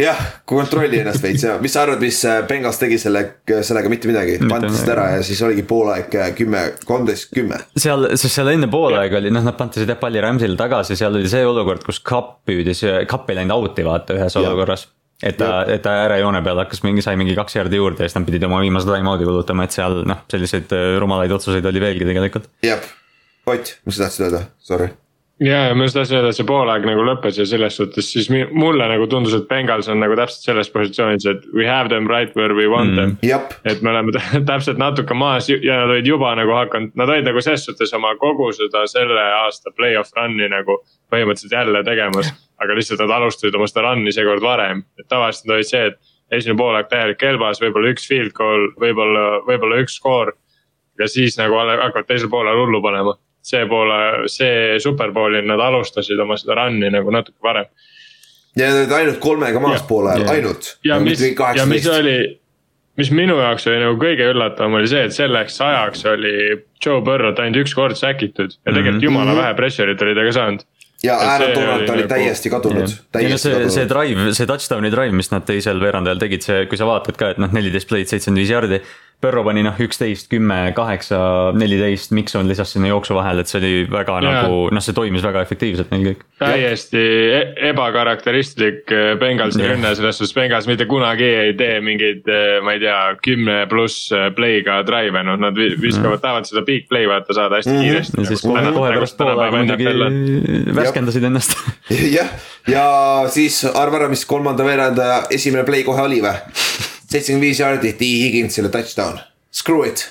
jah, kontrolli ennast veits ja mis sa arvad, mis äh, Bengals tegi selle, sellega mitte midagi, pantisid ära ja siis oligi poolaeg äh, kümme, kolmteist, kümme. seal, sest seal enne poolaega oli, noh, nad pantisid jah palli Rams'ile tagasi, seal oli see olukord, kus Cup püüdis, Cup ei läinud out'i vaata ühes Jah. olukorras. et ta, et ta äärejoone peal hakkas mingi, sai mingi kaks jardi juurde ja siis nad pidid oma viimase time-out'i kulutama, et seal noh, selliseid äh, rumalaid otsuseid oli veelgi tegelikult. jah, Ott, mis sa tahtsid öelda, sorry. ja, ja ma just tahtsin öelda, et see poolaeg nagu lõppes ja selles suhtes siis mulle nagu tundus, et Bengals on nagu täpselt selles positsioonis, et we have them right where we want them mm.. jep, et me oleme tä- [laughs] täpselt natuke maas ja nad olid juba nagu hakanud, nad olid nagu selles suhtes oma kogu seda selle aasta play-off run'i nagu põhimõtteliselt jälle tegemas. aga lihtsalt nad alustasid oma seda run'i seekord varem, et tavaliselt olid see, et esimene poolaeg täielik kelbas, võib-olla üks field goal, võib-olla, võib-olla üks skoor. ja siis nagu hakkavad teisel poolel hullu panema. See poole, see superbowlil nad alustasid oma seda run'i nagu natuke varem. ja nad ainult kolmega maas Ja. poole ajal, Ja. ainult. ja mis, ja mis oli, mis minu jaoks oli nagu kõige üllatavam oli see, et selleks ajaks oli Joe Burrow't ainult üks kord säkitud ja tegelikult jumala vähe pressure'it oli ta ka saanud. ja Aaron Donald oli nagu- täiesti kadunud, see, see drive, see touchdown'i drive, mis nad teisel veerandajal tegid, see, kui sa vaatad ka, et noh, neliteist play'd, seitsekümmend viis jardi. Põrro pani noh, üksteist, kümme, kaheksa, neliteist, Mikson lisas sinna jooksu vahele, et see oli väga Jaa. nagu noh, see toimis väga efektiivselt neil kõik. täiesti e- ebakarakteristlik äh, Bengalsi rünne, selles suhtes Bengals mitte kunagi ei tee mingeid, ma ei tea, kümne pluss äh, play'ga drive'e, noh nad vi- viskavad, tahavad seda big play vaata saada hästi kiiresti. ja siis kohe, kohe pärast poolaega muidugi värskendasid ennast. [laughs] jah, ja siis arva ära, mis kolmanda veerandaja esimene play kohe oli või? [laughs] seitsekümmend viis jaardi, T Higginsile touchdown, screw it.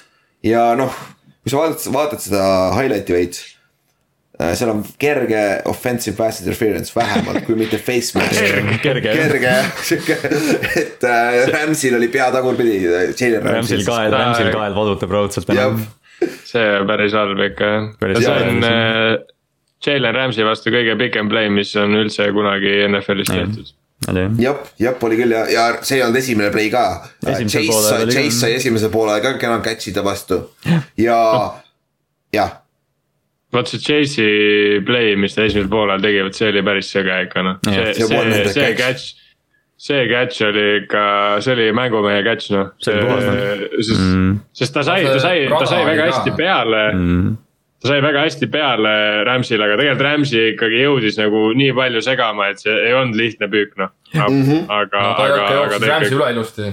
ja noh, kui sa vaatad, vaatad seda highlight'i veits. seal on kerge offensive pass interference vähemalt, kui mitte face [laughs] mask. kerge kerge jah, [laughs] sihuke, et äh, Ramsil oli pea tagurpidi, Jalen Ramsil Ramsil. kael, Ramsil kael valutab raudselt enam., see on päris halb ikka jah. See on äh, Jalen Rams'i vastu kõige pikem play, mis on üldse kunagi NFL-is tehtud. jah, jah oli küll ja, ja see ei olnud esimene play ka. Chase sai, esimese poole ka kena catch ida vastu ja, jah vot see Chase'i play, mis ta esimesel poolel tegi, vot see oli päris sõge ikka noh, see, see see, see catch. catch. see catch oli ikka, see oli mängumehe catch noh. Puhas, sest mm., sest ta sai, ta sai, ta sai väga hästi peale mm.. Ta sai väga hästi peale Rams'ile, aga tegelikult Rams'i ikkagi jõudis nagu nii palju segama, et see ei olnud lihtne püük noh. aga, Mhm. aga, no ta aga, ikka aga jooksis Rams'i üle ilusti.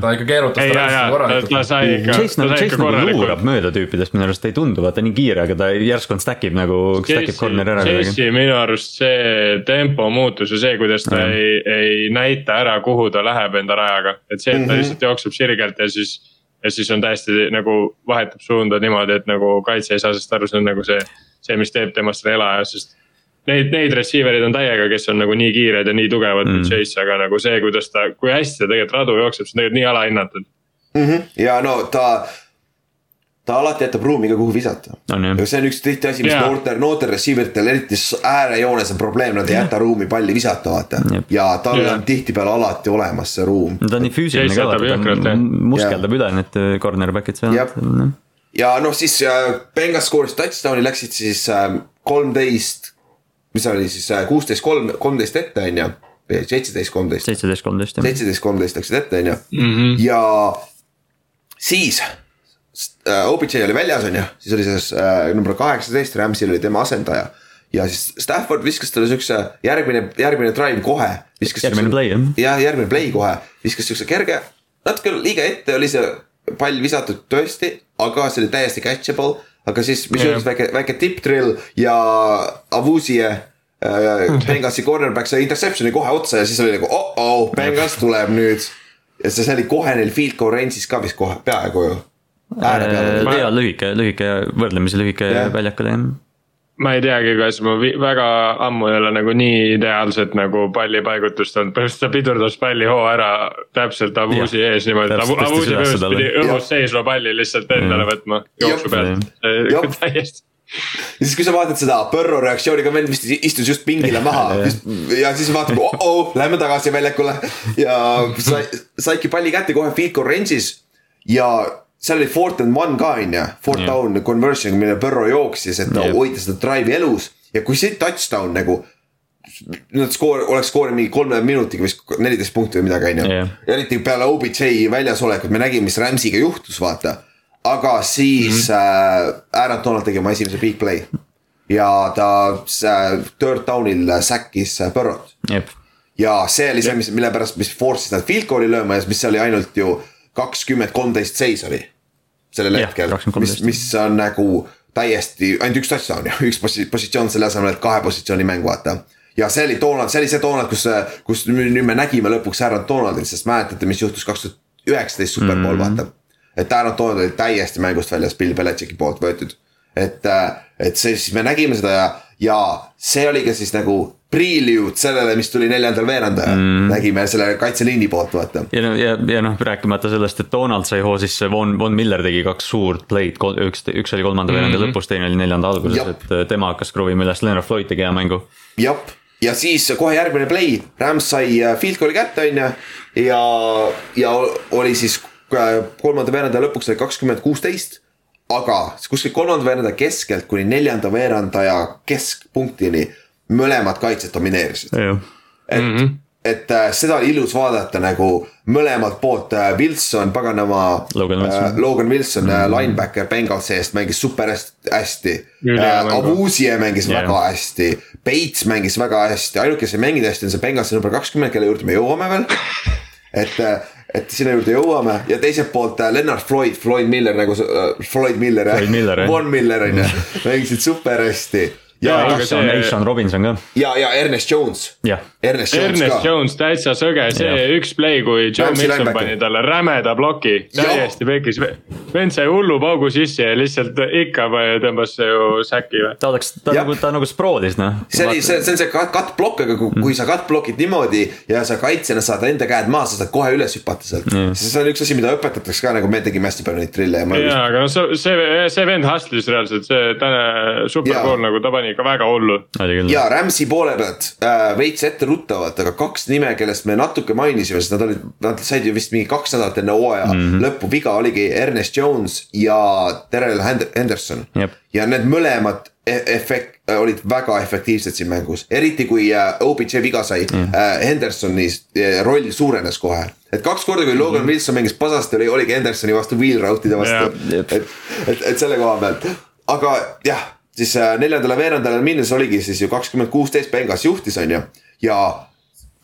Ta ikka keerutas ei, ta ja, ja Rams'i ta, ta korralikult. sai ikka, ta sai Chase ikka nagu luurab korralikult. mööda tüüpidest, minu arust ei tundu vaata nii kiire, aga ta järsku on stack ib nagu, stack ib corner'i ära. Chase'i minu arust see tempo muutus ja see, kuidas ta Jah. ei, ei näita ära, kuhu ta läheb enda rajaga, et see, et ta Mhm. lihtsalt jookseb sirgelt ja siis. Ja siis on täiesti nagu vahetab suunda niimoodi, et nagu kaitse ei saa sellest aru, see on nagu see, see, mis teeb temast selle elaja, sest. Neid, neid receiver'id on täiega, kes on nagu nii kiired ja nii tugevad Mm. mm., Chase, aga nagu see, kuidas ta, kui hästi ta tegelikult radu jookseb, see on tegelikult nii alahinnatud. ja no ta, ta alati jätab ruumi ka, kuhu visata. ja, see on üks tihti asi, mis Jaa. noortel, noortel receiver itel, eriti äärejoones on probleem, nad ei jäta ruumi palli visata, vaata Jep.. ja tal Jaa. on tihtipeale alati olemas see ruum. ta on nii füüsiline ka, vaata ta muskeldab üle need äh, cornerback'id seal Jep.. ja noh, siis äh, Bengals skooris touchdown'i, läksid siis äh, kolmteist, mis oli siis kuusteist, kolm, kolmteist ette on ju. seitseteist, kolmteist, seitseteist, kolmteist jah. seitseteist, kolmteist läksid ette on ju Mhm. ja siis äh, OBJ oli väljas, on ju, siis oli see äh, number kaheksateist, Rams'il oli tema asendaja. ja siis Stafford viskas talle siukse järgmine, järgmine drive kohe. järgmine play jah. jah, järgmine play kohe, viskas siukse kerge, natuke liiga ette oli see pall visatud tõesti, aga see oli täiesti catchable. aga siis, mis juhtus, väike, väike tipp drill ja Avusie äh. [laughs] Bengalsi cornerback sai interception'i kohe otsa ja siis oli nagu oh-oh, Bengals tuleb nüüd. ja see see oli kohe neil field goal range'is ka vist kohe peaaegu ju. Ääre peal oli. ja lühike, lühike, võrdlemisi lühike Jah. väljakule jah. ma ei teagi, kas ma väga ammu ei ole nagu nii ideaalset nagu pallipaigutust olnud, põhimõtteliselt ta pidurdas pallihoo ära täpselt Avusi Jah, ees niimoodi, üles põhimõtteliselt pidi õhus seisva palli lihtsalt endale võtma jooksu pealt, täiesti. ja siis, kui sa vaatad seda Põrro reaktsiooniga, vend vist istus just pingile maha. [laughs] Ja siis vaatab oh-oh, lähme tagasi väljakule. Ja sai, saidki palli kätte kohe field goal range'is ja seal oli fourth and one ka on ju, fourth Jah. down conversion, mille Põrro jooksis, et ta Jah. hoida seda drive'i elus ja kui see touchdown nagu Nad skoor, oleks skoorinud mingi kolme minutiga vist neliteist punkti või midagi, on ju eriti peale OBJ väljasolekut, me nägime, mis Rams'iga juhtus, vaata. aga siis mm -hmm. äh, Aaron Donald tegi oma esimese big play. ja ta see third down'il säkkis äh, Burrot. jep, ja see oli see, mis, mille pärast, mis force'is nad field goal'i lööma ja mis oli ainult ju kakskümmend, kolmteist seis oli. sellel Jah, hetkel, 20-13. mis, mis on nagu täiesti ainult üks touchdown ju, üks posi- positsioon selle asemel, et kahe positsiooni mäng vaata ja see oli Donald, see oli see Donald, kus, kus nüüd nüüd me nägime lõpuks Aaron Donaldit, sest mäletate, mis juhtus kaks tuhat üheksateist superpool mm -hmm. vaata. et Aaron Donald oli täiesti mängust väljas Bill Belichicki poolt võetud. et, et see siis me nägime seda ja, ja see oli ka siis nagu prelude sellele, mis tuli neljandal veerandajal mm. nägime selle kaitseliini poolt vaata. ja no ja, ja noh, rääkimata sellest, et Donald sai hoo sisse, Von, Von Miller tegi kaks suurt play'd, üks, üks oli kolmanda Mhm. veerandi mm -hmm. lõpus, teine oli neljanda alguses, et tema hakkas kruvima üles, Leonard Floyd tegi hea mängu. jah, ja siis kohe järgmine play, Rams sai äh, field goal'i kätte, on ju. ja, ja oli siis äh, kolmanda veerandaja lõpuks oli kakskümmend kuusteist. Aga kuskil kolmanda veerandaja keskelt kuni neljanda veerandaja keskpunktini mõlemad kaitsjad domineerisid. et mm, -hmm. et äh, seda oli ilus vaadata nagu mõlemalt poolt äh, Wilson, paganama. Logan Wilson. äh, Logan Wilson mm, -hmm. linebacker Bengalsi eest mängis super hästi, äh. Abuzie mängis yeah. väga hästi, Bates mängis väga hästi, ainuke, kes ei mänginud hästi, on see Bengalsi number kakskümmend, kelle juurde me jõuame veel. et, äh, et sinna juurde jõuame ja teiselt poolt äh, Lennart Floyd, Floyd Miller nagu äh, Floyd Miller. Von Miller on ju, [laughs] mängisid super hästi. Ja, ja, see- Sean Robinson ka, ja, ja Ernest Jones. Ernest Jones Ernest ka. Jones täitsa sõge, see Jah. üks play, kui Joe Milson linebacker. pani talle rämeda ploki, täiesti pekis. vend sai hullu paugu sisse ja lihtsalt ikka tõmbas ju säki või. ta oleks, ta nagu, ta nagu sproolis noh. see oli, see, see on see cut, block, aga kui, kui sa cut block'id niimoodi ja sa kaitsjana saad enda käed maha, sa saad kohe üles hüpata sealt mm.. see on üks asi, mida õpetatakse ka nagu me tegime hästi palju neid trille ja ma jaa, aga noh, see, see, see vend hustle'is reaalselt, see tänane superpool nagu ta pani ikka väga hullu. ja Rams'i poole pealt äh, veits etteruttavalt, aga kaks nime, kellest me natuke mainisime, sest nad olid, nad said ju vist mingi kaks nädalat enne hooaja mm -hmm. lõppu viga oligi Ernest Jones ja Terrel Hend- Henderson ja need mõlemad e- efekt-, olid väga efektiivsed siin mängus, eriti kui äh, OBJ viga sai mm., äh, Hendersoni äh, roll suurenes kohe. et kaks korda, kui Logan mm -hmm. Wilson mängis pasasti, oli, oligi Hendersoni vastu wheel route'ide vastu Jaa. et, et, et selle koha pealt, aga jah, siis äh, neljandale veerandale minnes oligi siis ju kakskümmend kuusteist Bengas juhtis, on ju. ja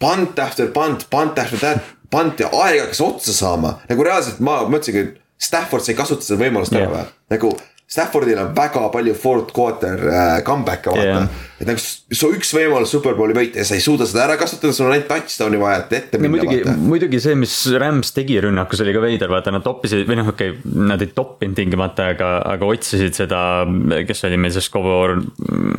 punt after punt, punt after that, punt ja aeg hakkas otsa saama, nagu reaalselt ma mõtlesingi, et Stafford sai kasutada seda võimalust ära Jah. või, nagu. Staffordil on väga palju fourth quarter äh, comeback'e vaata yeah., et nagu su üks võimalus superbowli võita ja sa ei suuda seda ära kasutada, sul on ainult touchdown'i vaja, et ette no minna muidugi, vaata. muidugi see, mis Rams tegi rünnakus oli ka veider, vaata nad toppisid või noh, okei okay,, nad ei toppinud tingimata, aga, aga otsisid seda, kes oli meil see Skovor.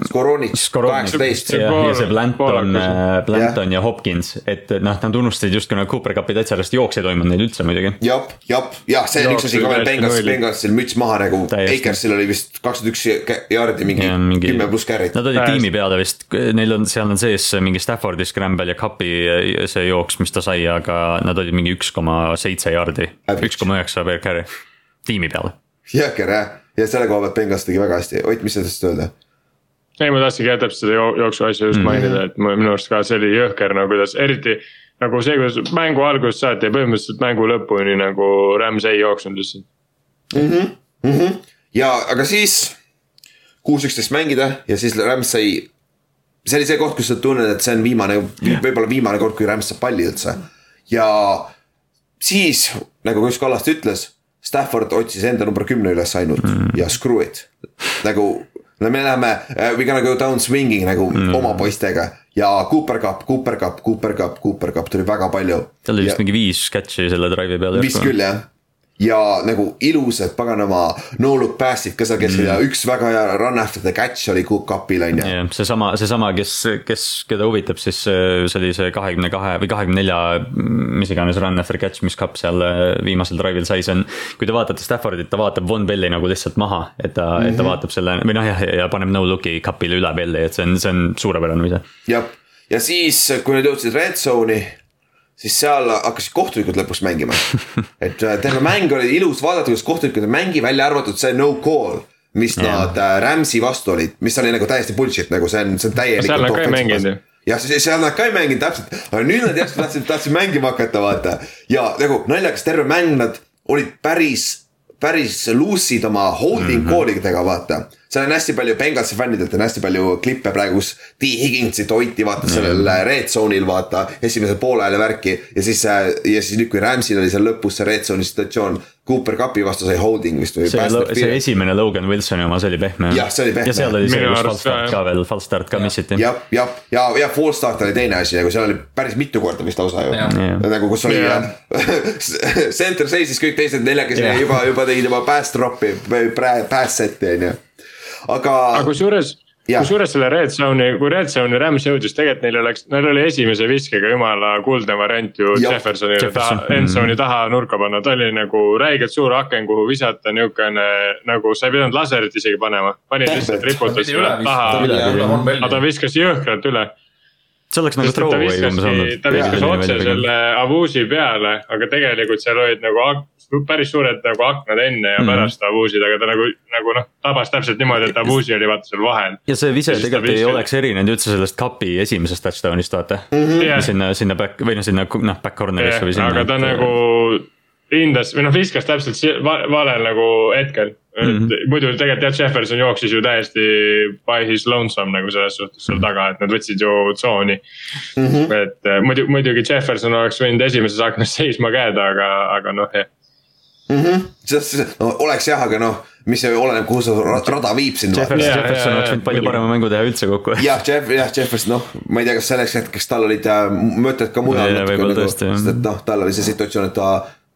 Skoronitš kaheksateist, ja, ja see Blanton Poolakas., Blanton ja Hopkins, et noh, nad unustasid justkui nagu Cooper Cupi täitsa sellest jooks ei toimunud neil üldse muidugi. jap, jap, jah, see on üks asi ka veel Jooksul Bengalsil, müts maha nagu. Akersil oli vist kakskümmend üks jaardi mingi ja kümme pluss carry't. Nad olid tiimi peale vist, neil on, seal on sees mingi Staffordi scramble ja Cupi see jooks, mis ta sai, aga nad olid mingi üks koma seitse jaardi, üks koma üheksa per carry tiimi peale. jõhker jah, ja selle koha pealt Bengals tegi väga hästi, Ott, mis sa tahtsid öelda? ei, ma tahtsingi jah täpselt seda joo- jooksu asja just mainida, et minu arust ka see oli jõhker nagu kuidas eriti. nagu see, kuidas mängu algusest saati ja põhimõtteliselt mängu lõpuni nagu Rams ei jooksnud lihtsalt. ja, aga siis kuus üksteist mängida ja siis Rams sai. see oli see koht, kus sa tunned, et see on viimane, võib-olla viimane kord, kui Rams saab palli üldse. ja siis nagu just Kallaste ütles, Stafford otsis enda number kümne üles ainult mm. ja screw it. nagu no me läheme uh,, we gonna go down swinging nagu mm. oma poistega ja Cooper Cup, Cooper Cup, Cooper Cup, Cooper Cup tuli väga palju. tal oli vist mingi viis catch'i selle drive'i peale. vist küll jah. Ja nagu ilusad paganama no look pass'id ka seal keskel mm. ja üks väga hea run after the catch oli Cupil on ju. jah, seesama, seesama, kes, kes, keda huvitab, siis oli see kahekümne kahe või kahekümne nelja, mis iganes run after catch, mis Cup seal äh, viimasel drive'il sai, see on. kui te vaatate Staffordit, ta vaatab Von Belli nagu lihtsalt maha, et ta mm, -hmm. et ta vaatab selle või noh, jah, ja paneb no look'i Cupile üle Belli, et see on, see on suurepärane ise. jah, ja siis, kui nad jõudsid red zone'i, siis seal hakkasid kohtunikud lõpuks mängima. [laughs] et äh, terve mäng oli ilus vaadata, kuidas kohtunikud ei mängi, välja arvatud see no call mis Jah. nad äh, Rams'i vastu olid, mis oli nagu täiesti bullshit, nagu see on, see on täielikult. Seal nad ka ei mänginud ju. jah, seal nad ka ei mänginud täpselt, aga nüüd nad järsku tahtsid, tahtsid mängima hakata, vaata. ja nagu naljakas, terve mäng nad olid päris, päris luusid oma holding mm -hmm. call idega, vaata. Seal on hästi palju Bengalsi fännidelt on hästi palju klippe praegu, kus T Higginsit hoiti vaata sellel red zone'il vaata esimesel poolajal ja värki. ja siis, ja siis nüüd, kui Rams'il oli seal lõpus see red zone'i situatsioon, Cooper Cupi vastu sai holding vist või. see, see esimene Logan Wilsoni oma, see oli pehme. Jah, see oli pehme. ja seal oli see, kus false start ka, veel, false start ka missiti. jah, jah, ja, ja full start oli teine asi nagu seal oli päris mitu korda vist lausa ju nagu kus oli Jah. [laughs] center seisis kõik teised neljakesi Jah. juba, juba tegid juba pass drop'i pass set'i on ju. Aga aga kusjuures, kusjuures selle red zone'i, kui red zone'i Rams jõudis, tegelikult neil oleks, neil oli esimese viskega jumala kuldne variant ju Jeffersonile Jefferson. taha, end zone'i taha nurka panna, ta oli nagu räigelt suur aken, kuhu visata niukene nagu sa ei pidanud laserit isegi panema, panid lihtsalt riputas üle taha. aga ta viskas jõhkralt üle. See oleks nagu et throwaway umbes olnud ta viskas otse selle avuusi peale, aga tegelikult seal olid nagu päris suured nagu aknad enne ja Mhm. pärast avuusid, aga ta nagu, nagu noh, tabas täpselt niimoodi, et avuusi oli vaata seal vahel. ja see vise tegelikult ei oleks erinenud üldse sellest kapi esimesest touchdown'ist vaata Jah. sinna, sinna back või noh, sinna noh back corner'isse või sinna. aga ta nagu hindas või noh, viskas täpselt valel nagu hetkel mm. Mhm. -hmm. muidu tegelikult jah, Jefferson jooksis ju täiesti by his lonesome nagu selles suhtes seal taga, et nad võtsid ju tsooni mm. Mhm. -hmm. et eh, muidu, muidugi Jefferson oleks võinud esimeses aknas [laughs] seisma jääda, aga, aga noh, jah. sest no, oleks jah, aga noh, mis see oleneb, kuhu see ra- rada viib sind. Jefferson, Jaa, Jefferson jaa, oleks võinud palju parema mängu teha üldse kokku. jah, Jeff, jah, Jefferson, noh, ma ei tea, kas selleks hetkeks tal olid äh, mõtted ka mujal võib-olla nagu, sest et noh, tal oli see situatsioon, et ta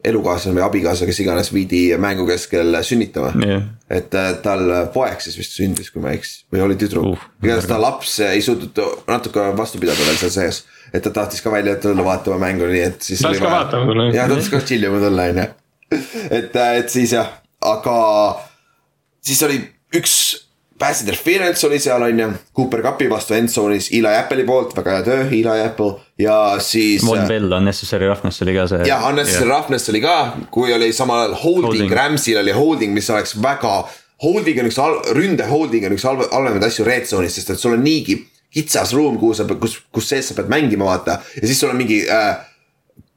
elukaaslane või abikaasa, kes iganes viidi mängu keskel sünnitama Jah. et äh, tal poeg siis vist sündis, kui ma ei eksi, või oli tüdruk Uh, igatahes ta laps ei suutnud natuke vastu pidada veel seal sees. et ta tahtis ka välja tulla vaatama mängu, nii et siis. Tahtis ka vaatama tulla, jah, tahtis ka chill ima tulla, on ju. [laughs] et, et siis jah, aga siis oli üks pass interference oli seal on ju, Cooper Cupi vastu endzone'is Eli Apple'i poolt, väga hea töö, Eli Apple ja siis. Von Bell, Unnecessary Roughness oli ka see. jah, unnecessary roughness oli ka, kui oli samal ajal holding, Holding. Rams'il oli holding, mis oleks väga. Holding on üks, ründe holding on üks halve- halvemaid asju red zone'is, sest et sul on niigi kitsas ruum, kuhu sa kus, kus sees sa pead mängima, vaata. ja siis sul on mingi äh,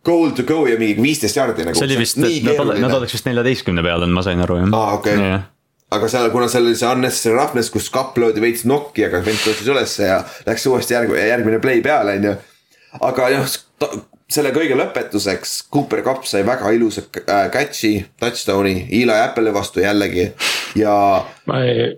goal to go ja mingi viisteist jaardi nagu. see oli vist, nad, nad oleks vist neljateistkümne peal olnud, ma sain aru jah. aa, okei okay.. Aga seal, kuna seal oli see unnecessary roughness, kus kapp löödi veits nokki, aga vend tõusis ülesse ja läks uuesti järg-, järgmine play peale, on ju. aga jah, selle kõige lõpetuseks Cooper Cup sai väga ilusa äh, catch'i, touchdown'i Eli Apple'i vastu jällegi ja, ma ei,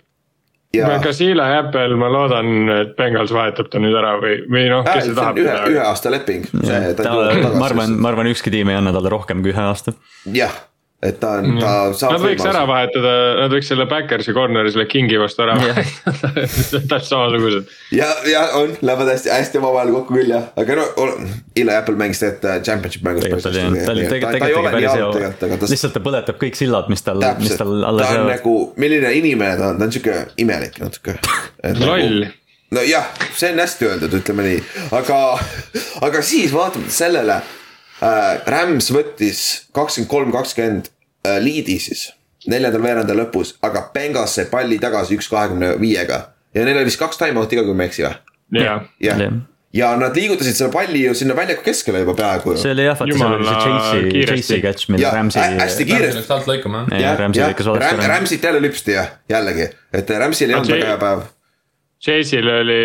ja. kas Eli Apple, ma loodan, et Bengals vahetab ta nüüd ära või, või noh, kes see tahab ühe, ühe aasta leping. ma arvan, ma arvan, ükski tiim ei anna talle rohkem kui ühe aasta. jah, et ta on, ta saab. Nad võiks ära vahetada, nad võiks selle Backersi corner'i selle Kingi vastu ära vahetada, [laughs] täpselt samasugused. ja, ja on, lähevad hästi, hästi omavahel kokku küll jah, aga no Eli Apple mängis tegelikult äh, championship mängus. ta lihtsalt ta põletab kõik sillad, mis tal, mis tal ta alles on jäävad. nagu, milline inimene ta on, ta on sihuke imelik natuke. loll, nojah, see on hästi öeldud, ütleme nii, aga, aga siis vaatamata sellele. Rams võttis kakskümmend kolm, kakskümmend äh, liidi siis neljandal veerandal lõpus, aga Bengals sai palli tagasi üks kahekümne viiega ja neil oli vist kaks time-out'i ka, kui ma ei eksi või? jah. jah Jah., ja nad liigutasid selle palli ju sinna väljaku keskele juba peaaegu ju. see oli jah, vaata seal oli see Chase'i. Chase'i catch, mille ja Rams'i. hä- hästi kiiresti läks alt lõikama jah. Rams'i. Ramsit jälle lüpsti jah, jällegi, et Ramsil ei olnud väga hea päev. Chase'il oli,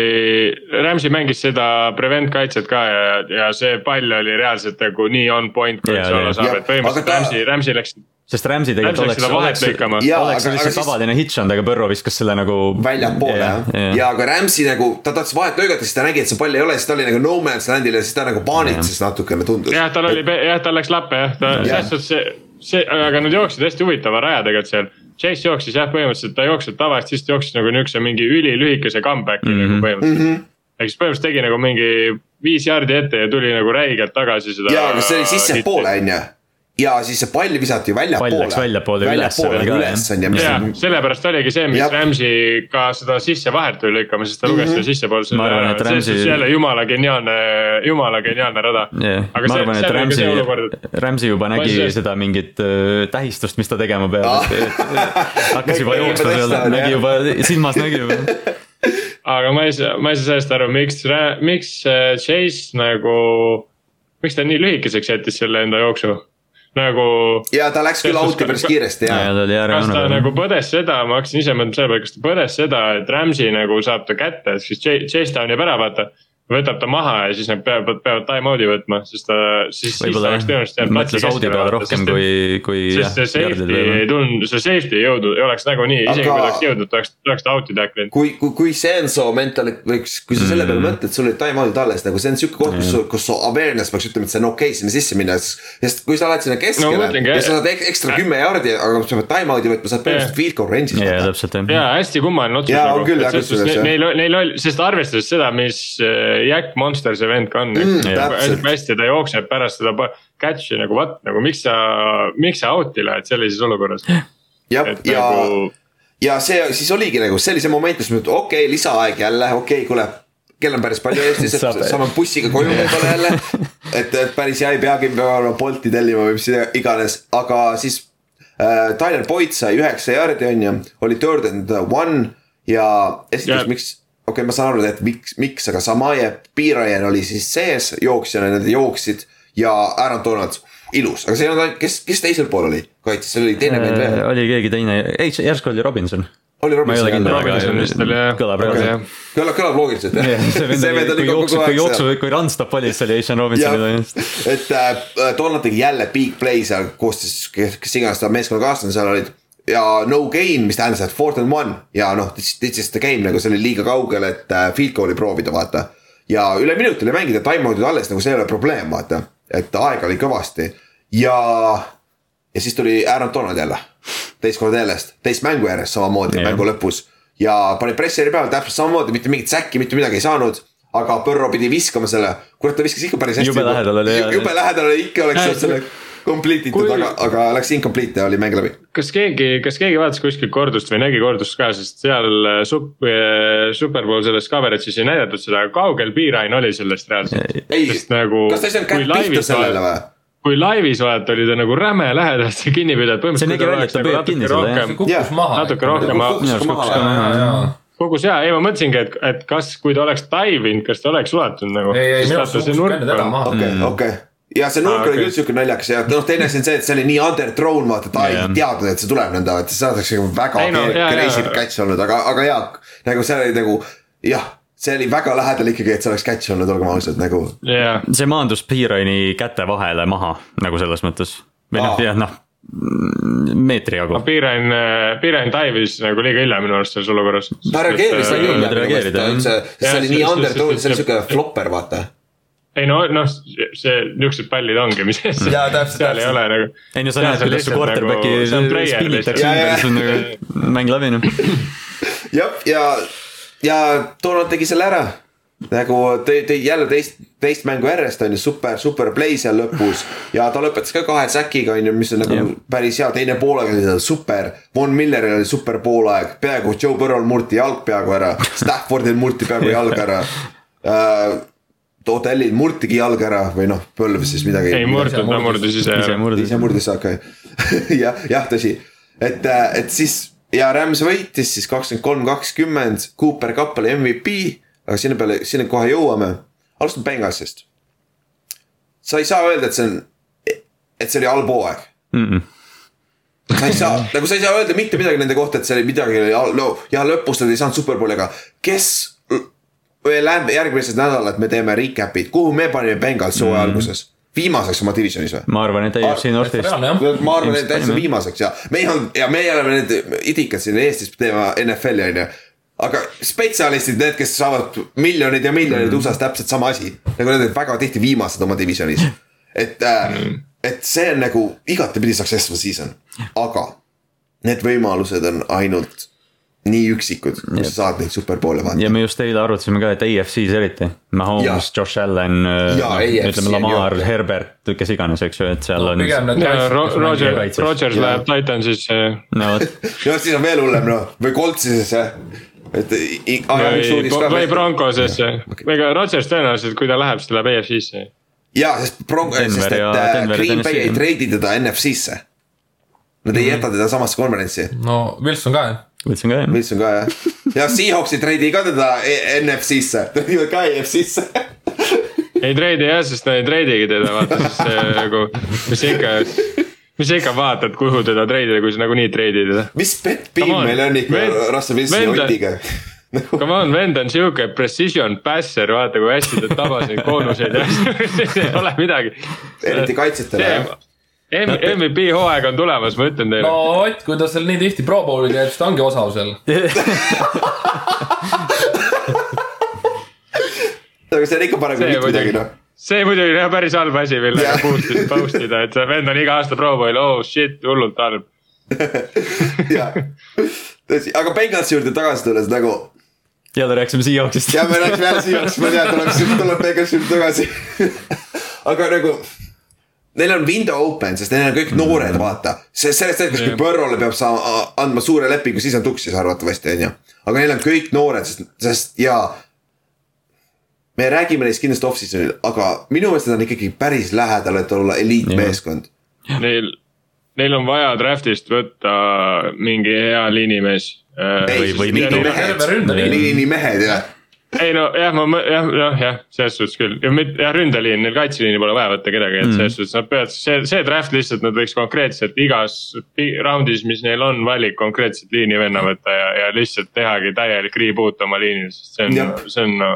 Rams'i mängis seda prevent kaitset ka ja, ja see pall oli reaalselt nagu nii on point, kui jaa. saab, et põhimõtteliselt Rams'i, Rams'i läks sest Rams'i tegelikult Rams läks oleks, oleks, oleks aga- lihtsalt aga siis- tavaline hitch olnud, aga Põrro viskas selle nagu. väljapoole jah, ja aga Rams'i nagu ta tahtis vahet lõigata, siis ta nägi, et see pall ei ole, siis ta oli nagu no man's land'il ja siis ta nagu paanitses natukene tundus. jah, tal oli, jah, tal läks lappe jah, ta selles suhtes see, see, aga nad jooksid hästi huvitava raja tegelikult seal. Chase jooksis jah, põhimõtteliselt ta ei jooksnud tavaliselt, siis ta jooksis nagu niukse mingi ülilühikese comeback'i mm -hmm. nagu põhimõtteliselt mm. -hmm. ehk siis põhimõtteliselt tegi nagu mingi viis jaardi ette ja tuli nagu räigelt tagasi seda. ja, aga see oli sissepoole on ju. Ja siis see pall visati väljapoole. Pall läks väljapoole ka, üles on ju, ja on, sellepärast oligi see, mis. Rams'i ka seda sisse vahet tuli lõikama, sest ta luges seda sissepoole Ma arvan, et Rams'i- suhtes jälle jumala geniaalne, jumala geniaalne rada. jah, ma arvan, et Rams'i, Rams'i juba nägi see- seda mingit äh, tähistust, mis ta tegema peab Ah. ah.. hakkas juba jooksma seal, nägi juba, silmas nägi juba. [laughs] aga ma ei saa, ma ei saa sellest aru, miks, miks äh, Chase nagu, miks ta nii lühikeseks jättis selle enda jooksu? Nagu ja ta läks küll out'i päris kiiresti ja ja, ta oli kas ta äärejoone nagu põdes seda, ma hakkasin ise mõtlema selle peale, kas ta põdes seda, et Rams'i nagu saab ta kätte, siis Ch- Chase Down jääb ära, vaata. Võtab ta maha ja siis nad peavad, peavad time out'i võtma, sest ta, siis, siis ta oleks tõenäoliselt jäänud mõtles audi peale rohkem kui, kui jah sest see, safety ei tulnud, see safety ei jõudnud, ei oleks nagunii, isegi Aga- kui ta oleks jõudnud, ta oleks, ta oleks ta out'i tacklinud. kui, kui, kui Senso mental, või kus- kui sa selle peale mõtled, sul olid time out'id alles nagu see on siuke koht, kus, kus su awareness peaks ütlema, et see on okei okay, sinna sisse minna, sest kui sa oled sinna No keskele mõtlengi, ja sa saad ek- ekstra kümme jaardi, aga sa pead time out'i võtma, sa põhimõtteliselt field goal range'is ja, vaata. täpselt jah. ja hästi kummaline otsus Jaa, on nagu neil, neil oli, sest arvestades seda, mis äh, Jack Monster see vend ka on Mm, täpselt. hästi ta jookseb pärast seda catch'i nagu what, nagu miks sa, miks sa out'i lähed sellises olukorras. jah, ja nagu, ja see siis oligi nagu, see oli see moment, kus me, okei okay,, lisaaeg jälle, okei okay,, kuule. kell on päris palju Eestis, et saame bussiga koju võib-olla jälle. et, et päris hea ei peagi peale Bolti tellima või mis iganes, aga siis äh,. Tyler Boyd sai üheksa jaardi on ju, oli third and one ja esiteks miks okei okay,, ma saan aru, et miks, miks, aga Samaje Piirajan oli siis sees jooksjana, nad jooksid ja Aaron Donald, ilus, aga see ei olnud ainult, kes, kes teisel pool oli kaitses, seal oli teine vend veel. oli keegi teine, ei järsku oli Robinson. oli ma ei Robinson ole kindel, jälle. Robinson vist oli, aga jah. kõlab reaalselt jah.. kõlab, kõlab loogiliselt jah. see vend oli, kui jooksu, kui jooksu, kui run-stop oli, siis oli Asian Robinsonil ainult. et äh, Donald tegi jälle big play seal koos siis, kes iganes ta meeskonnakaaslane seal olid. Ja no gain, mis tähendas, et fourth and one ja noh, this is the game nagu see oli liiga kaugel, et äh, field goal'i proovida, vaata. ja üle minuti oli mängida, time out'id alles nagu see ei ole probleem, vaata. et aega oli kõvasti ja, ja siis tuli Aaron Donald jälle. teist korda järjest, teist mängu järjest samamoodi Jah. mängu lõpus ja pani presseri peale täpselt samamoodi, mitte mingit säkki, mitte midagi ei saanud. aga Põrro pidi viskama selle, kurat ta viskas ikka päris hästi. Jube lähedal oli, jube lähedal oli, ikka oleks saanud selle complete itud, Kui- aga, aga läks incomplete ja oli mäng läbi. kas keegi, kas keegi vaatas kuskilt kordust või nägi kordust ka, sest seal äh, sup-, Superbowl selles coverage'is ei näidatud seda, kaugel piirain oli sellest reaalselt. ei, Sest nagu, kas ta ei saanud kui kätt pihta laivis sellele või? kui laivis vaata, oli ta nagu räme lähedalt kinni pidanud. Püüab kinni kukkus Jah. maha. natuke rohkem minu arust kukkus maha. kogus ja, ei ma mõtlesingi, et, et kas, kui ta oleks dive inud, kas ta oleks ulatunud nagu. okei, okei ja see nurk Aa, oli okei. küll siuke naljakas ja noh, teine asi on see, et see oli nii underthrown, vaata, ta ei Jah. teadnud, et see tuleb nõnda, et see oleks nagu väga Ei no, crazy catch olnud, aga, aga jaa. nagu see oli nagu jah, see oli väga lähedal ikkagi, et see oleks catch olnud, olgem ausad nagu. jah, see maandus Piiraini käte vahele maha nagu selles mõttes. või noh jah noh, meetri jagu. piirain, piirain dive'is nagu liiga hilja minu arust selles olukorras. ta reageeris äh, nii võid hilja, reageerida, see Jah, oli nii sest- see oli siuke flopper, vaata. Ei no, noh, see, niuksed pallid ongi, mis. [laughs] Jaa, täpselt, seal ei täpselt. ole nagu. ei no sa näed, kuidas su quarterback'i spinnitakse ümber, siis on nagu mäng läbi noh. [laughs] jah, ja, ja Donald tegi selle ära. nagu tõi, tõi jälle teist, teist mängu järjest on ju super, super play seal lõpus. ja ta lõpetas ka kahe säkiga on ju, mis on nagu Jah. päris hea, teine poolaeg oli super. Von Milleril oli super poolaeg, peaaegu Joe Burrow'l murti jalg peaaegu ära, [laughs] Staffordil murti peaaegu jalg ära uh,. Odellil murtigi jalg ära või noh, põlv siis midagi. ei murdnud, ta murdis ise ära. ise. murdis, okei [laughs] okay. jah, jah, tõsi, et, et siis ja Rams võitis siis kakskümmend kolm, kakskümmend, Cooper Cup oli MVP, aga sinna peale, sinna kohe jõuame. alustame Bengalsist. sa ei saa öelda, et see on, et see oli halb hooaeg. sa ei saa, nagu sa ei saa öelda mitte midagi nende kohta, et see oli midagi no ja lõpus nad ei saanud superbowli, aga kes me läheme järgmised nädalad, me teeme recap'id, kuhu me panime Bengals hooaja alguses, viimaseks oma divisionis või? ma arvan, et AFC Northist. reaalne jah. ma arvan, et täitsa viimaseks ja meie on ja meie oleme need idikad siin Eestis teeme NFL-i on ju. aga spetsialistid, need, kes saavad miljoneid ja miljoneid mm. USA-s täpselt sama asi, nagu need on väga tihti viimased oma divisionis. et äh, mm., et see on nagu igatepidi successful season, aga need võimalused on ainult nii üksikud, kus sa saad neid superbowle ja vaadata. me just eile arutasime ka, et AFC-s eriti. Mahomes, Josh Allen, Jaa, AFC ütleme on Lamar, Herbert, kes iganes, eks ju, et seal on. ja Ro- kes Roger. Rogers läheb Titansis. no vot, no siis on veel hullem noh, või Coltsisesse, et. või, või Broncosesse, ega Rodgers tõenäoliselt, kui ta läheb, siis ta läheb EFC-sse. ja, sest Bron-, sest et ja- äh, ja Green Bay ei treidi teda NFC-sse. Nad ei jäta teda samasse konverentsi, no Wilson ka jah. Võtsin ka jah. Wilson ka jah. ja Seahawks ei treidi ka teda E- NFC-sse, [laughs] ta viivad ka EFC-sse. ei treidi jah, sest nad ei treidigi teda, vaata siis see nagu, mis ikka. mis sa ikka vaatad, kuhu teda treidida, kui sa nagunii treidid teda. mis pet peeve meil on ikka Russell Wilsoni vend on- otiga? [laughs] Come on, vend on siuke precision passer, vaata kui hästi ta tabas neid boonuseid ja [laughs] ei ole midagi. eriti kaitsjatele jah. MVP hooaeg on tulemas, ma ütlen teile no Ott, kui ta seal nii tihti Pro Bowli teeb, siis ta ongi osav seal. [laughs] aga see on ikka parem kui See mitte midagi muidugi. noh. see muidugi on jah päris halb asi, millega boost ida, boost ida, et see vend on iga aasta Pro Bowl, oh shit, hullult halb. [laughs] jah, tõsi, aga Bengalsi juurde tagasi tulles nagu jälle rääkisime Seahawksist. ja me läksime jälle siia, ma tean, tuleb, tuleb Bengalsi juurde tagasi. [laughs] aga nagu neil on window open, sest neil on kõik noored, vaata. see, sellest hetkest, kui. Burrow'le peab saama, andma suure lepingu, siis on tuksis arvatavasti, on ju. aga neil on kõik noored, sest, sest ja. me räägime neist kindlasti off-season'il, aga minu meelest nad on ikkagi päris lähedal, et olla eliitmeeskond. Neil, neil on vaja draft'ist võtta mingi hea liinimees. Või- või Ja mitu neil- mehed. terve ründeliin. liini mehed jah, ei no jah, ma jah, jah, jah, selles suhtes küll ja mitte jah, ründeliin, neil kaitseliini pole vaja võtta kedagi, et selles suhtes nad peavad, see, see draft lihtsalt nad võiks konkreetselt igas raundis, mis neil on valik konkreetset liini venna võtta ja, ja lihtsalt tehagi täielik reboot oma liinil, sest see on see on no,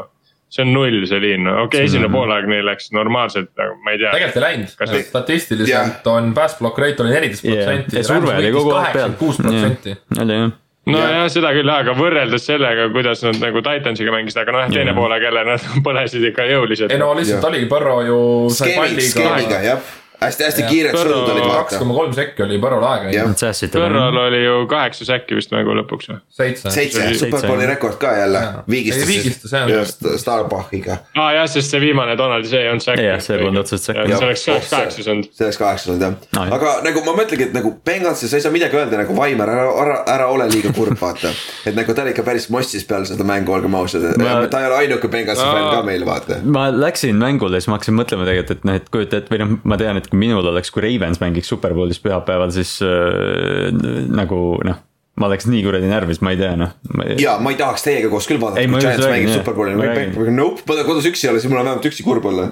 see on null see liin, no okei okay,, esimene poolaeg neil läks normaalselt, aga ma ei tea. tegelikult ei läinud Kas-, statistiliselt on pass block rate oli neliteist protsenti. ja surve oli kogu aeg peal. kuus protsenti. oli jah. nojah, seda küll, aga võrreldes sellega, kuidas nad nagu Titansiga mängisid, aga noh, teine poolaeg jälle nad [laughs] põlesid ikka jõuliselt ei. no lihtsalt Jah. oligi Põrro ju skeemiga, jah, hästi-hästi kiired surud olid kaks vaata. koma kolm sekki oli Põrrol aega Põrral oli ju kaheksa säkki vist mängu lõpuks või? seitse. seitse, superbowli rekord ka jälle viigistas viigistas, jah. Starbachiga, aa ah, jah, sest see viimane Donaldi, see ei olnud säkk. Jah, see polnud otseselt säkk. see oleks, kaheksas olnud. see oleks kaheksa olnud jah aga nagu ma mõtlengi, et nagu Bengalsi sa ei saa midagi öelda nagu Vaimar, ära, ära, ära ole liiga kurb, vaata. [laughs] et nagu ta oli ikka päris mossis peale seda mängu, olgem ausad, Ma- ta ei ole ainuke Bengalsi fänn ka meil, vaata. ma läksin mängule, siis ma hakkasin mõtlema tegelikult, et noh, et kujuta ette või noh, ma tean, et kui minul oleks, kui Ravens mängiks Superbowlis pühapäeval, siis äh, nagu noh, ma oleks nii kuradi närvis, ma ei tea noh. ja ma ei tahaks teiega koos küll vaadata, kui Giants mängib superbowli, Ma ei nope, ma kodus üksi ole, siis mul on vähemalt üksi kurb olla.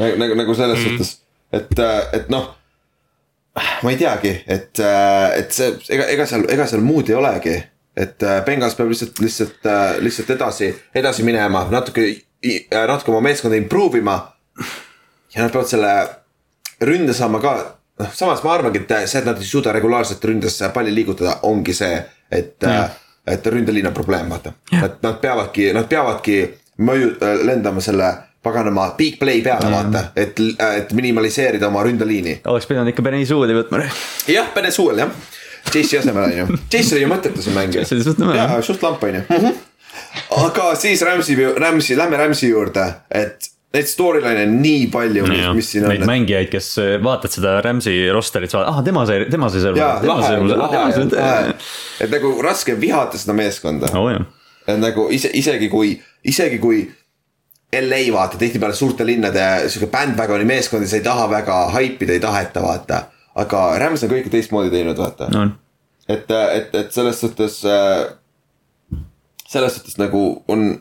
nagu, nagu, nagu selles Mm. suhtes, et, et noh. ma ei teagi, et, et see, ega, ega seal, ega seal muud ei olegi. et äh, Bengals peab lihtsalt, lihtsalt, lihtsalt edasi, edasi minema, natuke, natuke oma meeskonda improve ima. Ja nad peavad selle ründe saama ka, noh, samas ma arvangi, et see, et nad ei suuda regulaarselt ründes palli liigutada, ongi see, et, et ründeliin on probleem, vaata. Nad, nad peavadki, nad peavadki mõju, lendama selle paganama big play peale, vaata, et, et minimaliseerida oma ründeliini. oleks pidanud ikka Benny Suudi võtma. jah, Venezuela jah, Chase'i asemel on ju, Chase oli ju mõttetu see mängija. Chase oli suht nõme, jaa suht lamp on ju. aga siis Rams'i, Rams'i, lähme Rams'i juurde, et neid storyline'e on nii palju, mis, mis siin Neid on. mängijaid, kes äh, vaatad seda Rams'i rosterit, sa vaatad, ah tema sai, tema sai serva et nagu raske on vihata seda meeskonda. oo jah, et nagu ise, isegi kui, isegi kui LA vaata tihtipeale suurte linnade sihuke bandwagoni meeskond ja sa ei taha väga haipida, ei taheta vaata. aga Rams on kõike teistmoodi teinud, vaata. on. et, et, et selles suhtes, selles suhtes nagu on,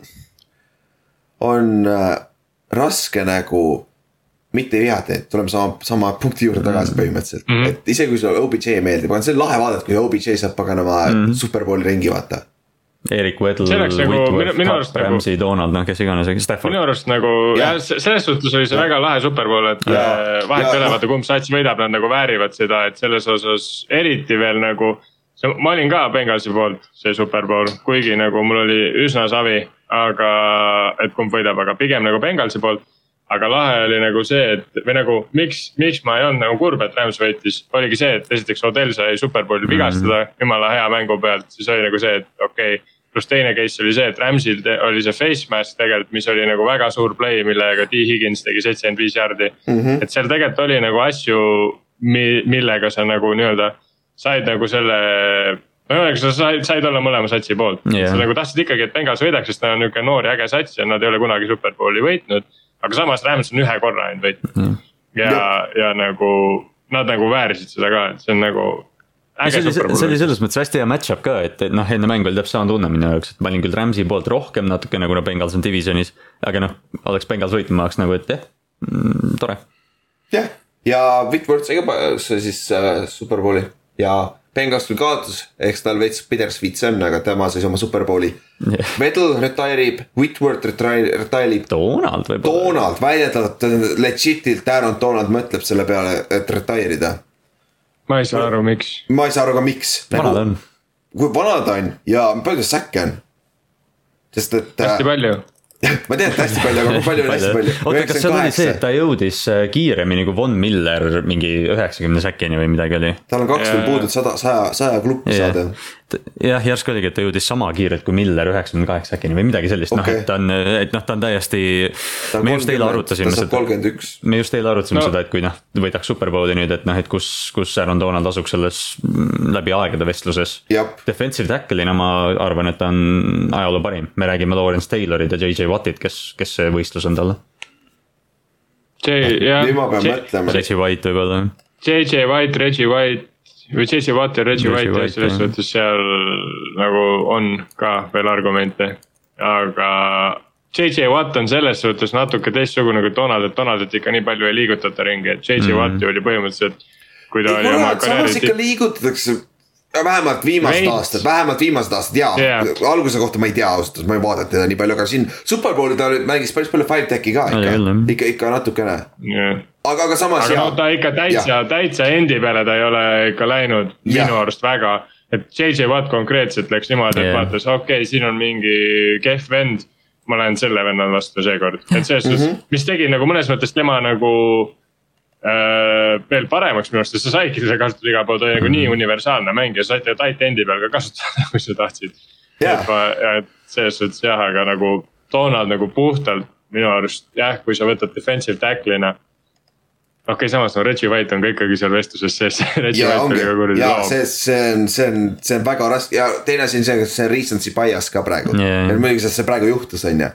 on äh, raske nagu mitte vihata neid, tuleme sama, sama punkti juurde tagasi põhimõtteliselt mm, -hmm. et isegi kui sulle OBJ meeldib, aga see on lahe vaadata, kui OBJ saab paganama mm -hmm. superbowli ringi vaata. Erik oleks nagu- arust nagu- Rams'i, Donald, noh, kes iganes, Stafford minu. arust nagu Jah. selles suhtes oli see väga lahe superbowl, et Ja. äh, vahet Ja- ei ole, vaata kumb sats võidab, nad nagu väärivad seda, et selles osas eriti veel nagu. ma olin ka Bengalsi poolt, see superbowl, kuigi nagu mul oli üsna savi, aga et kumb võidab, aga pigem nagu Bengalsi poolt. aga lahe oli nagu see, et või nagu miks, miks ma ei olnud nagu kurb, et Rams võitis, oligi see, et esiteks Odell sai superbowli vigastada mm -hmm. jumala hea mängu pealt, siis oli nagu see, et okei okay, pluss teine case oli see, et Ramsil oli see face mask tegelikult, mis oli nagu väga suur play, millega T Higgins tegi seitsekümmend viis jardi mm. -hmm. et seal tegelikult oli nagu asju, mi-, millega sa nagu nii-öelda said nagu selle. No ühesõnaga, sa said, said olla mõlema satsi poolt yeah., sa nagu tahtsid ikkagi, et Bengals võidaks, sest nad on nihuke noor ja äge sats ja nad ei ole kunagi superbowli võitnud. aga samas Rams on ühe korra ainult võitnud mm. ja, ja nagu nad nagu väärisid seda ka, et see on nagu. see oli, see oli selles mõttes hästi hea match-up ka, et et noh, enne mängu oli täpselt sama tunne minu jaoks, et ma olin küll Rams'i poolt rohkem natukene, kuna Bengals on divisionis. aga noh, oleks Bengals võitnud, ma oleks nagu, et jah mm,, tore. jah, ja Whitworth sai ka siis äh, superbowli ja Bengals küll kaotas, eks tal veits pidersviits on, aga tema sai oma superbowli. Vettel retire ib, Whitworth retire, retire ib. Donald võib-olla. Donald, väidetavalt legit'ilt Aaron Donald mõtleb selle peale, et retire ida. ma ei saa aru, miks. ma ei saa aru ka, miks. vana ta on. kui vana ta on ja palju ta säkke on? sest et. hästi palju. [laughs] ma tean, et hästi palju, aga kui palju on hästi palju? oota, kas seal oli see, et ta jõudis äh, kiiremini kui Von Miller mingi üheksakümne säkini või midagi oli? tal on kaks veel puudu, et sada, saja, saja kluppi saada. jah, järsku oligi, et ta jõudis sama kiirelt kui Miller üheksakümne kaheksa äkini või midagi sellist okay., noh, et ta on, et noh, ta on täiesti. me just eile arutasime seda, me just eile arutasime No. seda, et kui noh, võidaks Superbowli nüüd, et noh, et kus, kus Aaron Donald asuks selles mm, läbi aegade vestluses. Defensive tackle'ina ma arvan, et ta on ajaloo parim, me räägime Lawrence Taylorid ja JJ Wattit, kes, kes see võistlus on talle. see jah nüüd ma pean, mõtlema. Reggie White võib-olla. JJ White, Reggie White või JJ Watt ja Reggie White jah, selles suhtes seal nagu on ka veel argumente. aga JJ Watt on selles suhtes natuke teistsugune kui Donald, et Donaldit ikka nii palju ei liigutata ringi, et JJ mm. Watti oli põhimõtteliselt. kui ta oli oma samas ikka karjääri, liigutatakse. vähemalt viimased Veits. aastad, vähemalt viimased aastad ja Jah. alguse kohta ma ei tea ausalt öeldes, ma ei vaadanud teda nii palju, aga siin Superbowli ta mängis päris palju five tech'i ka ikka jah., ikka, ikka natukene. aga, aga samas aga ja no ta ikka täitsa, täitsa endi peale ta ei ole ikka läinud Jah. minu arust väga. et JJ Watt konkreetselt läks niimoodi, et Jah. vaatas, okei okay,, siin on mingi kehv vend. ma lähen selle venna vastu seekord, et selles suhtes mm, -hmm. mis tegi nagu mõnes mõttes tema nagu äh, veel paremaks minu arust, sest sa saidki seda kasutada igal pool, ta oli nagu nii universaalne mängija, said teda tight end'i peal ka kasutada, [laughs] kui sa tahtsid. Jaa. et ma, et selles suhtes jah, aga nagu Donald nagu puhtalt minu arust jah, kui sa võtad defensive tackle'ina. Okei okay,, samas no Reggie White on ka ikkagi seal vestluses sees, [laughs] Reggie ja White oli ka kuradi ja loom. see, see on, see on, see on väga raske ja teine asi on see, see recency bias ka praegu yeah.. muidugi see- see praegu juhtus, on ju,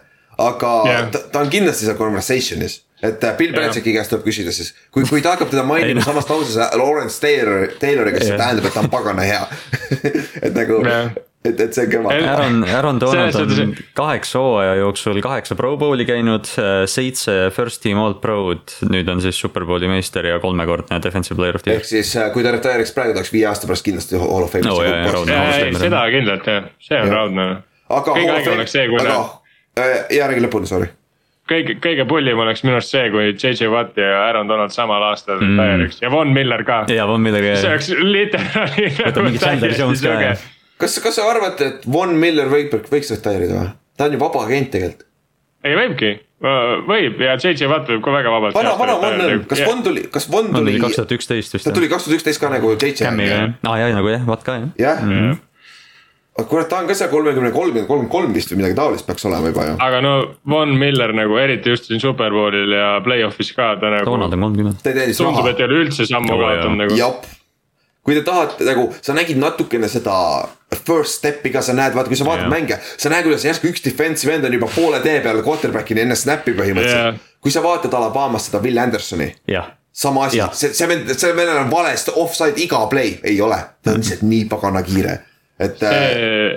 aga yeah. ta, ta on kindlasti seal conversation'is. et äh, Bill Belichicki käest tuleb küsida siis, kui, kui ta hakkab teda mainima noh. samas lauses Lawrence Taylor, Tayloriga, siis see Jah. tähendab, et ta on pagana hea. [laughs] et nagu Jah., et, et see on kõva. Aaron, Aaron Donald on kaheksa hooaja jooksul kaheksa Pro Bowli käinud, seitse First Team All Pro'd, nüüd on siis Superbowli meister ja kolmekordne Defensive Player of the Year ehk. siis äh, kui ta retire'iks praegu, ta oleks viie aasta pärast kindlasti Hall of Fame'is ei, seda kindlalt jah, see on raudne. aga kõige ägem oleks see, kui nad, äh, ja räägi lõpuni, sorry. kõige, kõige pullim oleks minu arust see, kui JJ Watt ja Aaron Donald samal aastal Mm. retire'iks ja Von Miller ka. ja Von Milleri see oleks literaali Võta mingi Chandler Jones ka, jah. kas, kas sa arvad, et Von Miller võib, võiks retire'ida või? ta on ju vaba agent tegelikult. ei võibki, võib ja JJ Watt võib ka väga vabalt. vana, vana Von on, kas Von tuli, kas Von on tuli kaks tuhat üksteist vist. ta tuli kaks tuhat üksteist ka nagu JJ. Cam'iga jah, aa jaa nagu jah, vaat ka jah. jah. aga kurat, ta on ka seal kolmekümne kolm, kolmkümmend kolm vist või midagi taolist peaks olema juba ju. aga no Von Miller nagu eriti just siin Superbowlil ja play-off'is ka ta nagu Donald on kolmkümmend. ta ei teinud tundub, et ei ole üldse sammu kaotanud nagu. jep. Kui te tahate nagu, sa nägid natukene seda first step'i ka, sa näed, vaata, kui sa vaatad Jah. mänge, sa näed, kuidas järsku üks defensive end on juba poole tee peal quarterback'ini enne snap'i põhimõtteliselt. Jah. kui sa vaatad Alabamas seda Will Andersoni, jah, sama asi see, see vend, see vennal on valesti offside iga play, ei ole, ta on lihtsalt nii pagana kiire, et äh, see,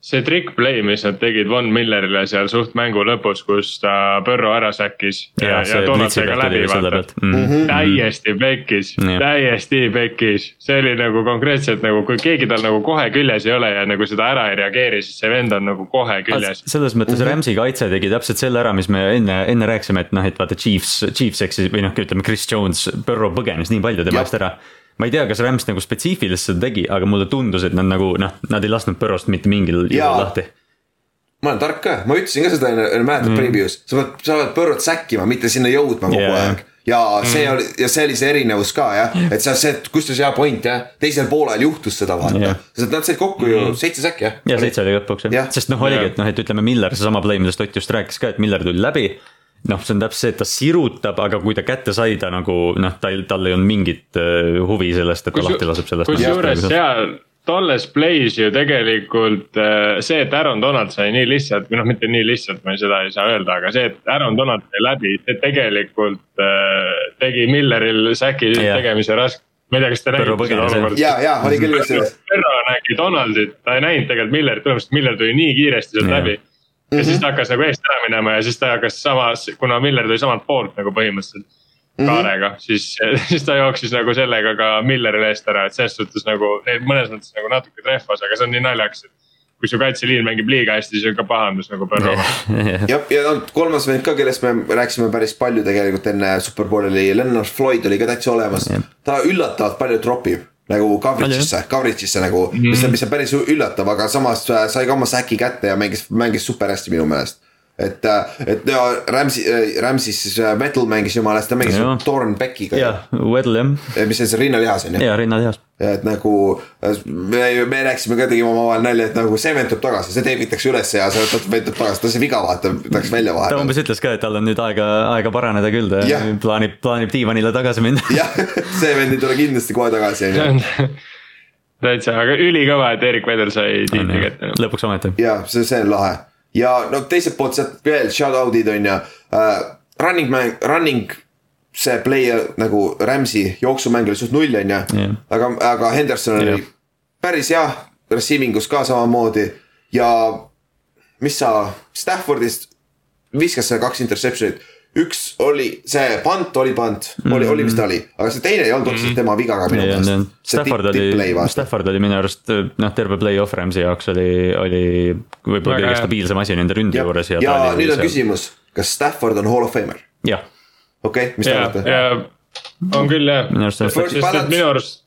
see trick play, mis nad tegid Von Millerile seal suht mängu lõpus, kus ta Põrro ära säkkis ja, ja, Donald sai ka läbi vaata. mm.. täiesti pekkis Jah., täiesti pekkis, see oli nagu konkreetselt nagu, kui keegi tal nagu kohe küljes ei ole ja nagu seda ära ei reageeri, siis see vend on nagu kohe küljes. selles mõttes Rams'i kaitse tegi täpselt selle ära, mis me enne, enne rääkisime, et noh, et vaata Chiefs, Chiefs eksis või noh, ütleme Chris Jones, Burrow põgenes nii palju tema eest ära. Ma ei tea, kas Rams nagu spetsiifiliselt seda tegi, aga mulle tundus, et nad nagu noh, nad ei lasknud Burrowst mitte mingil juhul lahti. ma olen tark ka, ma ütlesin ka seda enne, mäletad mm. preview's, sa pead, sa pead põrrot säkkima, mitte sinna jõudma kogu yeah. aeg. ja see mm. oli, ja see oli see erinevus ka jah, et sa, see, kusjuures hea point jah, teisel poolel juhtus seda vaata Jah. sest nad said kokku ju seitse säkki jah. ja seitse oli lõpuks Jah. ja., sest noh, oligi, et noh, et ütleme Miller, seesama play, millest Ott just rääkis ka, et Miller tuli läbi. noh, see on täpselt see, et ta sirutab, aga kui ta kätte sai, ta nagu noh, tal, tal ei olnud mingit äh, huvi sellest, et ta lahti laseb sellest. kusjuures seal tolles play's ju tegelikult äh, see, et Aaron Donald sai nii lihtsalt või noh, mitte nii lihtsalt, ma seda ei saa öelda, aga see, et Aaron Donald sai läbi, see tegelikult äh, tegi Milleril säki Jah. tegemise raske. ma ei tea, kas te nägite seda olukorda. ja, ja oli küll kusjuures, Perro nägi Donaldit, ta ei näinud tegelikult Millerit, tõenäoliselt Miller tuli nii kiiresti sealt läbi. Ja siis ta hakkas nagu eest ära minema ja siis ta hakkas samas, kuna Miller tuli samalt poolt nagu põhimõtteliselt. kaarega, siis, [laughs] siis ta jooksis nagu sellega ka Milleri eest ära, et selles suhtes nagu neil mõnes mõttes nagu natuke trehvas, aga see on nii naljakas, et. kui su kaitseliin mängib liiga hästi, siis on ka pahandus nagu Põrroga. [laughs] jah, ja no kolmas vend ka, kellest me rääkisime päris palju tegelikult enne Superbowli Leonard Floyd oli ka täitsa olemas ta üllatavalt palju tropib nagu coverage'isse, coverage'isse nagu mm, -hmm. mis on, mis on päris üllatav, aga samas äh, sai ka oma säki kätte ja mängis, mängis super hästi minu meelest. et, et ja Rams'i, Rams'is siis äh, Metal mängis jumala hästi, ta mängis Jah. Torn Beckiga, jah, Weddle jah, mis on see rinnalihas on ju. ja rinnalihas. et nagu me, me rääkisime ka, tegime omavahel nalja, et nagu sement tuleb tagasi, see teevitakse üles ja see vend tuleb tagasi, ta on see viga vaata, tahaks välja ta vahetada. umbes ütles ka, et tal on nüüd aega, aega paraneda küll, ta Jah. plaanib, plaanib diivanile tagasi minna. jah, see vend ei tule kindlasti kohe tagasi, on ju. täitsa, aga ülikõva, et Erik Vedel sai tiitli kätte. lõpuks ometi. ja see, see on lahe ja no teiselt poolt sealt veel shout out'id on ju uh,. Running man, running see player nagu Rams'i jooksumäng oli suht null on ju Jah. aga, aga Henderson oli Jah. päris hea, receiving us ka samamoodi ja mis sa Staffordist viskas selle kaks interception'it üks oli see punt oli punt, oli, oli mis ta oli, aga see teine ei olnud otseselt tema viga ka minu meelest. see Stafford oli. Stafford oli minu arust noh, terve play-off Rams'i jaoks oli, oli võib-olla kõige stabiilsem asi nende ründe ja, juures ja, ja nüüd on seal- küsimus, kas Stafford on hall of famer? jah, okei okay,, mis te ja, arvate? on küll jah. minu arust minu arust.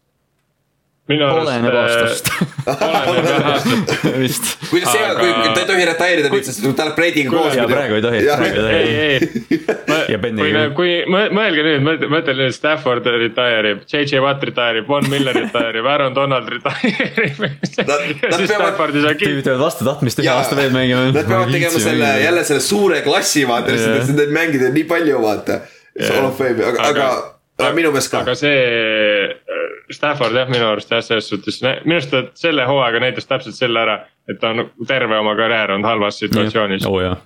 Minu oleneb aastast oleneb jah aastast. vist. kuidas see Aga- on, kui ta ei tohi retire'ida nüüd, sest tal läheb Brady'ga koos. ja praegu ei tohi, ei ei, ei. Kui kui mõ- mõelge nüüd, mõtle nüüd Stafford retire ib, JJ Watt retire ib, Von Miller retire ib, Aaron Donald retire ib. tüübid peavad vastu tahtmist ühe aasta veel mängima. Nad peavad tegema selle, jälle selle suure klassi vaata, sest neid mängida nii palju vaata. Hall of Fame'i, aga, aga, minu meelest ka aga. see äh, Stafford jah, minu arust jah, selles suhtes, minu arust ta selle hooaega näitas täpselt selle ära, et ta on terve oma karjäär olnud halvas situatsioonis. oo jaa,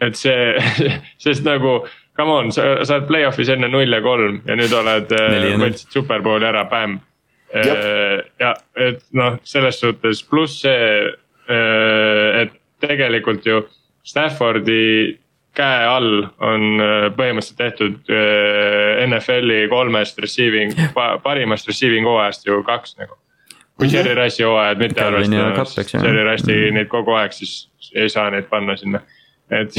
et see, [laughs] sest nagu come on, sa, sa oled play-off'is enne null ja kolm ja nüüd oled, null. võtsid superbowli ära, bämm. Jep. ja et noh, selles suhtes pluss see, et tegelikult ju Staffordi käe all on äh, põhimõtteliselt tehtud äh, NFL-i kolmest receiving, parimast receiving hooajast ju kaks nagu. kui Jerry Rice'i hooajad mitte arvestada, Jerry Rice'i neid kogu aeg, siis ei saa neid panna sinna, et.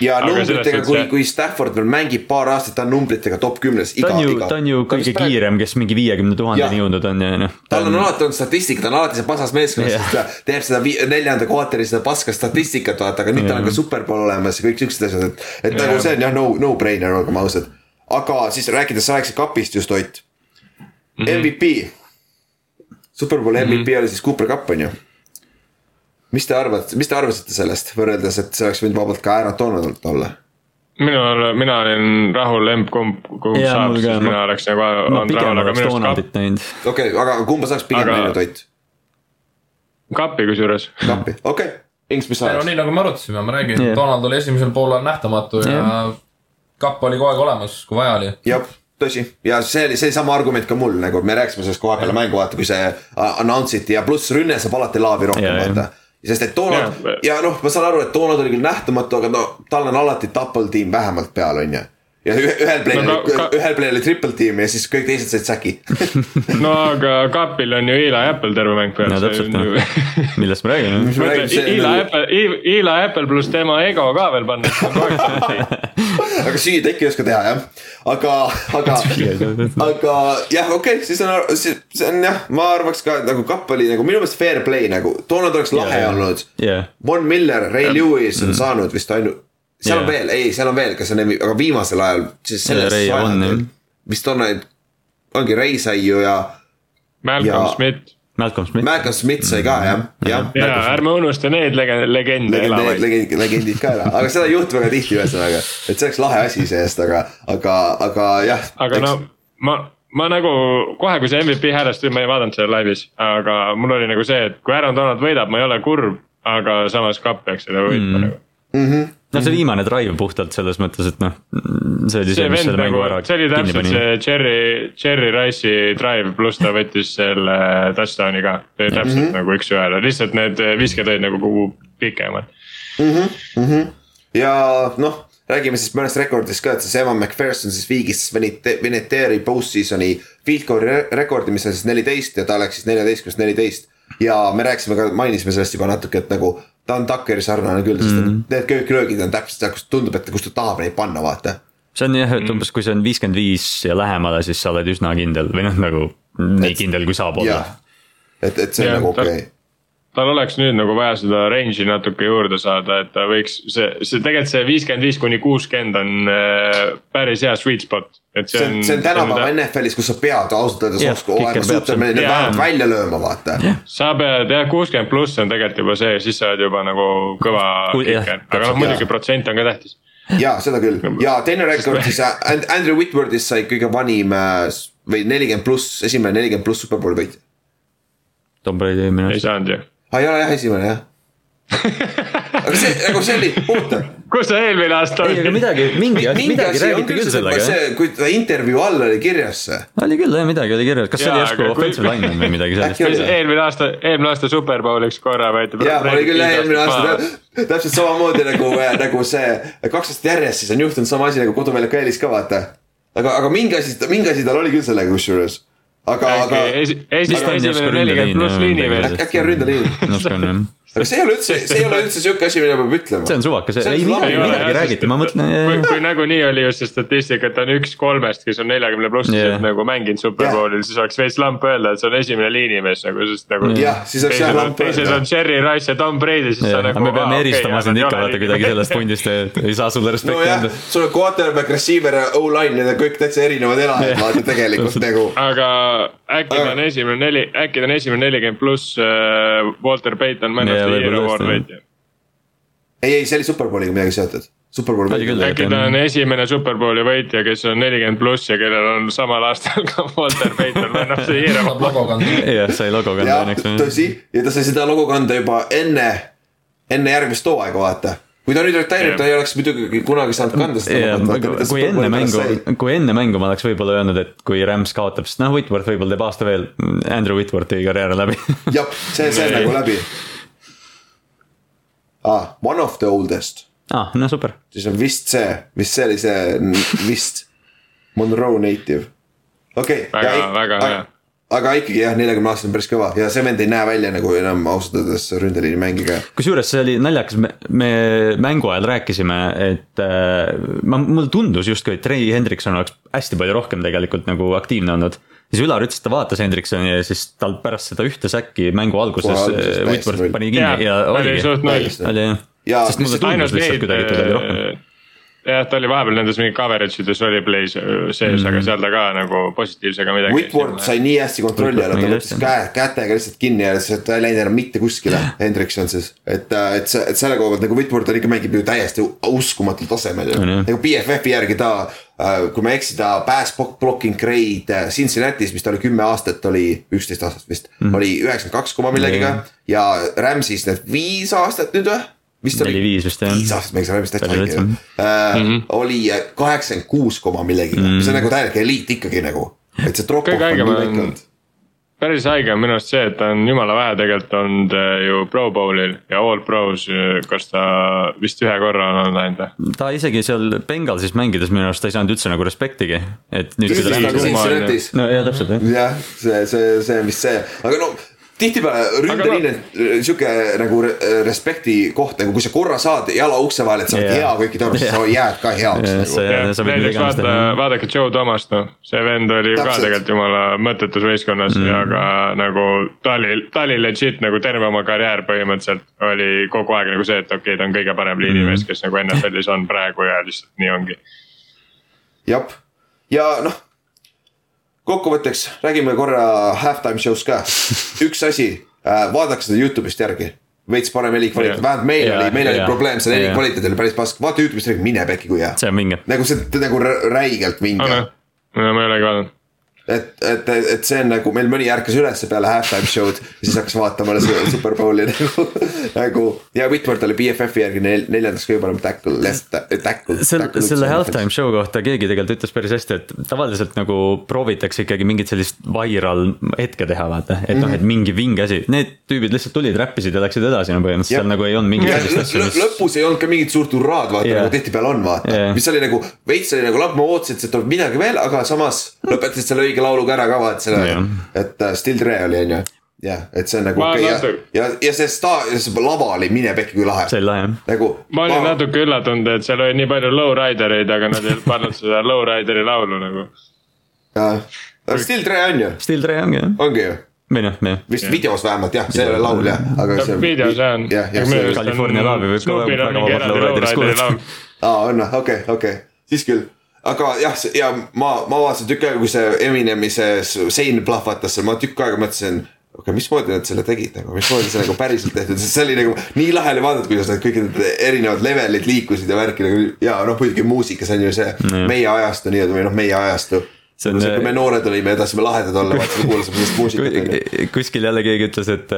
ja [laughs] numbritega, kui, kui Stafford veel mängib paar aastat, ta on numbritega top kümnes ta iga, on ju, iga. ta on ju kõige kiirem, kes mingi viiekümne tuhandeni jõudnud on ja noh. tal on alati olnud statistika, ta on alati see pasas meeskonnas yeah., teeb seda vi- neljanda kvartali seda paska statistikat vaata, aga nüüd tal on ka superbowl olemas ja kõik siuksed asjad, et. et nagu see on jah, no, no brainer, olgem ausad. aga siis rääkides, sa rääkisid kapist just Ott mm. -hmm. MVP. Superbowli mm -hmm. MVP oli siis Cooper Cup on ju. Mis te arvate, mis te arvasite sellest võrreldes, et see oleks võinud vabalt ka Aaron olla? minul, mina olin rahul, emb-kumb, kumb Jaa, saab, ka, siis ma- mina oleks nagu olnud rahul, aga minu arust näinud. okei okay,, aga kumba saaks pigem Aga- näinud Ott? kapi kusjuures. kappi, okei okay.. Inks, mis sa ei no arvad? nii nagu me arutasime, ma räägin yeah., Donald oli esimesel poolel nähtamatu ja Jah. kapp oli kogu aeg olemas, kui vaja oli. jah, tõsi ja see oli, see oli sama argument ka mul nagu me rääkisime sellest koha peale mängu vaata, kui see announce iti ja pluss rünne saab alati laavi rohkem Ja, ja. vaata. Sest et Donald Ja. ja, noh, ma saan aru, et Donald oli küll nähtamatu, aga no tal on alati double team vähemalt peal, on ju. Ja ühe- ühel play'l No ka-, ühel play'l oli triple team ja siis kõik teised said säki. [laughs] no aga kapil on ju Eli Apple terve mäng peal. no täpselt noh, [laughs] millest me räägime. Eli nagu- Apple, Eli Apple pluss tema ego ka veel panna. [laughs] aga süüa ikka ei oska teha jah, aga, aga aga jah, okei okay,, siis on, see on jah, ma arvaks ka nagu kapp oli nagu minu meelest fair play nagu, Donald oleks lahe ja. olnud. jah, Von Miller, Ray Lewis on saanud vist ainult, seal on Jaa. veel, ei, seal on veel, kes on, aga viimasel ajal siis selles ja jah. vist on neid, ongi Ray sai ju ja Malcolm Ja- Smith Malcolm Smith. Malcolm Smith sai ka jah, jah. ja ärme unusta need legend, legende elavaid. legendid, legendid ka ära, aga seda ei juhtu väga tihti ühesõnaga, et see oleks lahe asi seest, aga, aga, aga jah. aga no ma, ma nagu kohe, kui see MVP häälest tuli, ma ei vaadanud seda laivis, aga mul oli nagu see, et kui Aaron Donald võidab, ma ei ole kurb, aga samas kapp peaks selle võitma nagu. No see viimane drive puhtalt selles mõttes, et noh, see oli see, see mis selle nagu mängu ära, see oli täpselt see Cherry, Cherry Rice'i drive pluss ta võttis selle touchdown'i ka. see oli täpselt mm -hmm. nagu üks-ühele, lihtsalt need visked olid nagu kogu pikemad. ja noh, räägime siis mõnest rekordist ka, et see Evan McPherson siis viigis Vinatieri post-season'i field goal'i rekordi, mis on siis neliteist ja ta läks siis neljateistkümnest neliteist. ja me rääkisime ka, mainisime sellest juba natuke, et nagu ta on Tuckeri sarnane küll, sest mm. need kööklöögid on täpselt seal, kus tundub, et kus ta tahab neid panna, vaata. see on jah, et umbes kui see on viiskümmend viis ja lähemale, siis sa oled üsna kindel või noh, nagu nii kindel kui saab olla. et, et see on ja, nagu okei okay tal oleks nüüd nagu vaja seda range'i natuke juurde saada, et ta võiks, see, see tegelikult see viiskümmend viis kuni kuuskümmend on äh, päris hea sweet spot. et see on, see on tänapäeva mida... NFL-is, kus sa pead ausalt öeldes olema suuteline neid vähemalt välja lööma, vaata. sa pead jah, kuuskümmend pluss on tegelikult juba see, siis sa oled juba nagu kõva kiker, aga noh muidugi protsent on ka tähtis. ja seda küll ja teine rekord siis äh, Andrew Whitworth'ist sai kõige vanim äh, või nelikümmend pluss, esimene nelikümmend pluss superbowli võitja. Tom Brady minu arust. ei saanud ju aa ei ole jah esimene jah aga see, nagu see oli, oota. kus sa eelmine aasta olid? ei, aga midagi, mingi, midagi räägiti küll sellega. see, kui ta intervjuu all oli kirjas see. oli küll jah, midagi oli kirjas, kas see oli järsku offensive lineman või midagi sellist? eelmine aasta, eelmine aasta superbowliks korra võeti. jaa, oli küll jah, eelmine aasta, täpselt samamoodi nagu, äh, nagu see kaks aastat järjest siis on juhtunud sama asi nagu koduväljaku eelis ka vaata. aga, aga mingi asi, mingi asi tal oli küll sellega kusjuures aga, aga. esimene nelikümmend pluss liini veel. äkki on ründeliin. Aga see ei ole üldse, see ei ole üldse sihuke asi, mida peab ütlema. see on suvakas, ei midagi, midagi räägiti, ma mõtlen. kui, kui nagunii oli just see statistika, et ta on üks kolmest, kes on neljakümne pluss yeah. nagu mänginud superbowlil, siis oleks veits lamp öelda, et see on esimene liinimees nagu, sest nagu. öelda. teised on Cherry Rice ja Tom Brady, siis sa nagu. me peame eristama sind ikka vaata kuidagi sellest pundist, et ei saa sulle respekti anda. sul on quarterback, receiver ja O-line, need on kõik täitsa erinevad elajad, vaata tegelikult nagu. aga äkki ta on esimene neli, äkki ta on esimene nelikümmend pluss äh, Walter Payton Man ei, ei, see oli Superbowliga midagi seotud. Superbowl võitja. äkki ta on esimene Superbowli võitja, kes on nelikümmend pluss ja kellel on samal aastal ka Walter Payton Man of the Year award. jah, sai logo kanda õnneks. tõsi, ja ta sai seda logo kanda juba enne, enne järgmist hooaega, vaata kui ta nüüd retire'ib, ta ei oleks muidugi kunagi saanud kanda seda yeah,. kui enne mängu, kui enne mängu ma oleks võib-olla öelnud, et kui Rams kaotab, sest noh, Whitworth võib-olla teeb aasta veel, Andrew Whitworthi karjäär läbi jah, see, see on nagu läbi ah,. One of the oldest. aa ah,, no super. siis on vist see, vist see oli see, vist Monroe native. okei okay,. väga, väga hea aga ikkagi jah, neljakümne aastane on päris kõva ja see vend ei näe välja nagu enam ausalt öeldes ründeliini mängija. kusjuures see oli naljakas, me, me mängu ajal rääkisime, et äh, ma, mulle tundus justkui, et Trey Hendrikson oleks hästi palju rohkem tegelikult nagu aktiivne olnud siis Ülar ütles, et ta vaatas Hendriksoni ja siis tal pärast seda ühte säkki mängu alguses Whitworth pani kinni ja, ja oligi. oli jah. sest mulle tundus lihtsalt kuidagi, et tal oli rohkem jah, ta oli vahepeal nendes mingi coverage ides oli play's sees mm., aga seal ta ka nagu positiivsega midagi. Whitworth sai nii hästi kontrolli alla, ta võttis käe, kätega lihtsalt kinni ja lihtsalt ta ei läinud enam mitte kuskile, Hendrikson siis. et, et see, et selle koha pealt nagu Whitworth on ikka mängib ju täiesti uskumatul tasemel ju, nagu BFF-i järgi ta äh, kui ma ei eksi, ta pass blocking grade äh, Cincinnati's, mis ta oli kümme aastat, oli üksteist aastat vist mm., oli üheksakümmend kaks koma millegiga ja Rams'is need viis aastat nüüd või? Vist oli. neli-viis vist jah. viis aastat mängis Ravimist täitsa haige ju. oli kaheksakümmend kuus koma millegagi mm, -hmm. mis on nagu täielik eliit ikkagi nagu, et see drop-off on nii väike olnud päris haige on minu arust see, et ta on jumala vähe tegelikult olnud äh, ju Pro Bowlil ja All Pros, äh, kas ta vist ühe korra on olnud ainult või? ta isegi seal Bengalsis mängides minu arust ta ei saanud üldse nagu respektigi, et nüüd. no jah, täpselt jah. jah, see, see, see on vist see, aga no tihtipeale ründeliin on no, sihuke nagu respekti koht, nagu kui sa korra saad jala ukse vahele, et sa oled yeah. hea kõikide arvates yeah., sa jääd ka heaks yeah,. Nagu. näiteks vaata, vaadake Joe Thomast, noh, see vend oli ju ka tegelikult jumala mõttetus võistkonnas mm. ja ka nagu ta oli, ta oli legit nagu terve oma karjäär põhimõtteliselt oli kogu aeg nagu see, et okei okay,, ta on kõige parem liinimees, kes nagu NFL-is on praegu ja lihtsalt nii ongi. jah, ja noh kokkuvõtteks räägime korra halftime show'st ka. [laughs] üks asi äh,, vaadake seda Youtube'ist järgi veits parem helikvaliteet, vähemalt meil ja, oli, meil ja, oli probleem selle helikvaliteet oli päris pask, vaata Youtube'ist räägi, mine pekki kui hea. see on vinge. nagu see nagu räigelt vinge. no ma ei olegi vaadanud et, et, et see on nagu meil mõni ärkas üles peale halftime show'd ja siis hakkas vaatama Superbowli nagu, [laughs] nagu. ja Whitworth oli BFF-i järgi nel, neljandaks kõige parem tackle, less tackle. selle, selle halftime show kohta keegi tegelikult ütles päris hästi, et tavaliselt nagu proovitakse ikkagi mingit sellist viral hetke teha, vaata. et noh, et mingi vinge asi, need tüübid lihtsalt tulid, räppisid ja läksid edasi no põhimõtteliselt, seal nagu ei olnud mingit sellist asja, lõpus ei olnud ka mingit suurt hurraad, vaata yeah. nagu tihtipeale on, vaata yeah., mis oli nagu veits oli nagu lamp, ma ootasin, et sealt tuleb midagi veel, aga samas lõpetasid selle õige lauluga ära ka vaata selle, et uh, Still Dre oli on ju jah, et see on nagu okei okay, ja, ja, ja see sta-, see lava oli mine pekki kui lahe. see oli lahe jah. nagu. ma olin ma... natuke üllatunud, et seal oli nii palju lowridereid, aga nad ei pannud seda lowrideri laulu nagu. jah, Still Dre on ju. Still Dre ongi jah. ongi ju või noh, jah. vist ja. videos vähemalt jah, see ei ole laul jah, aga see. videos jah on. jah, jah. California laavi võib ka väga vabalt lowrideris kuulata. aa, on või, okei, okei, siis küll aga jah, ja ma, ma vaatasin tükk aega, kui see Eminemi see sein plahvatas seal, ma tükk aega mõtlesin okei okay,, mismoodi nad selle tegid nagu, mismoodi see nagu päriselt tehtud, sest see oli nagu nii lahe oli vaadata, kuidas need kõik need erinevad levelid liikusid ja värki nagu ja noh, muidugi muusikas on ju see mm. meie ajastu nii-öelda või noh, meie ajastu see on. kui me noored olime ja tahtsime lahedad olla, vaatasime, kuulasime sellist muusikat. kuskil jälle keegi ütles, et,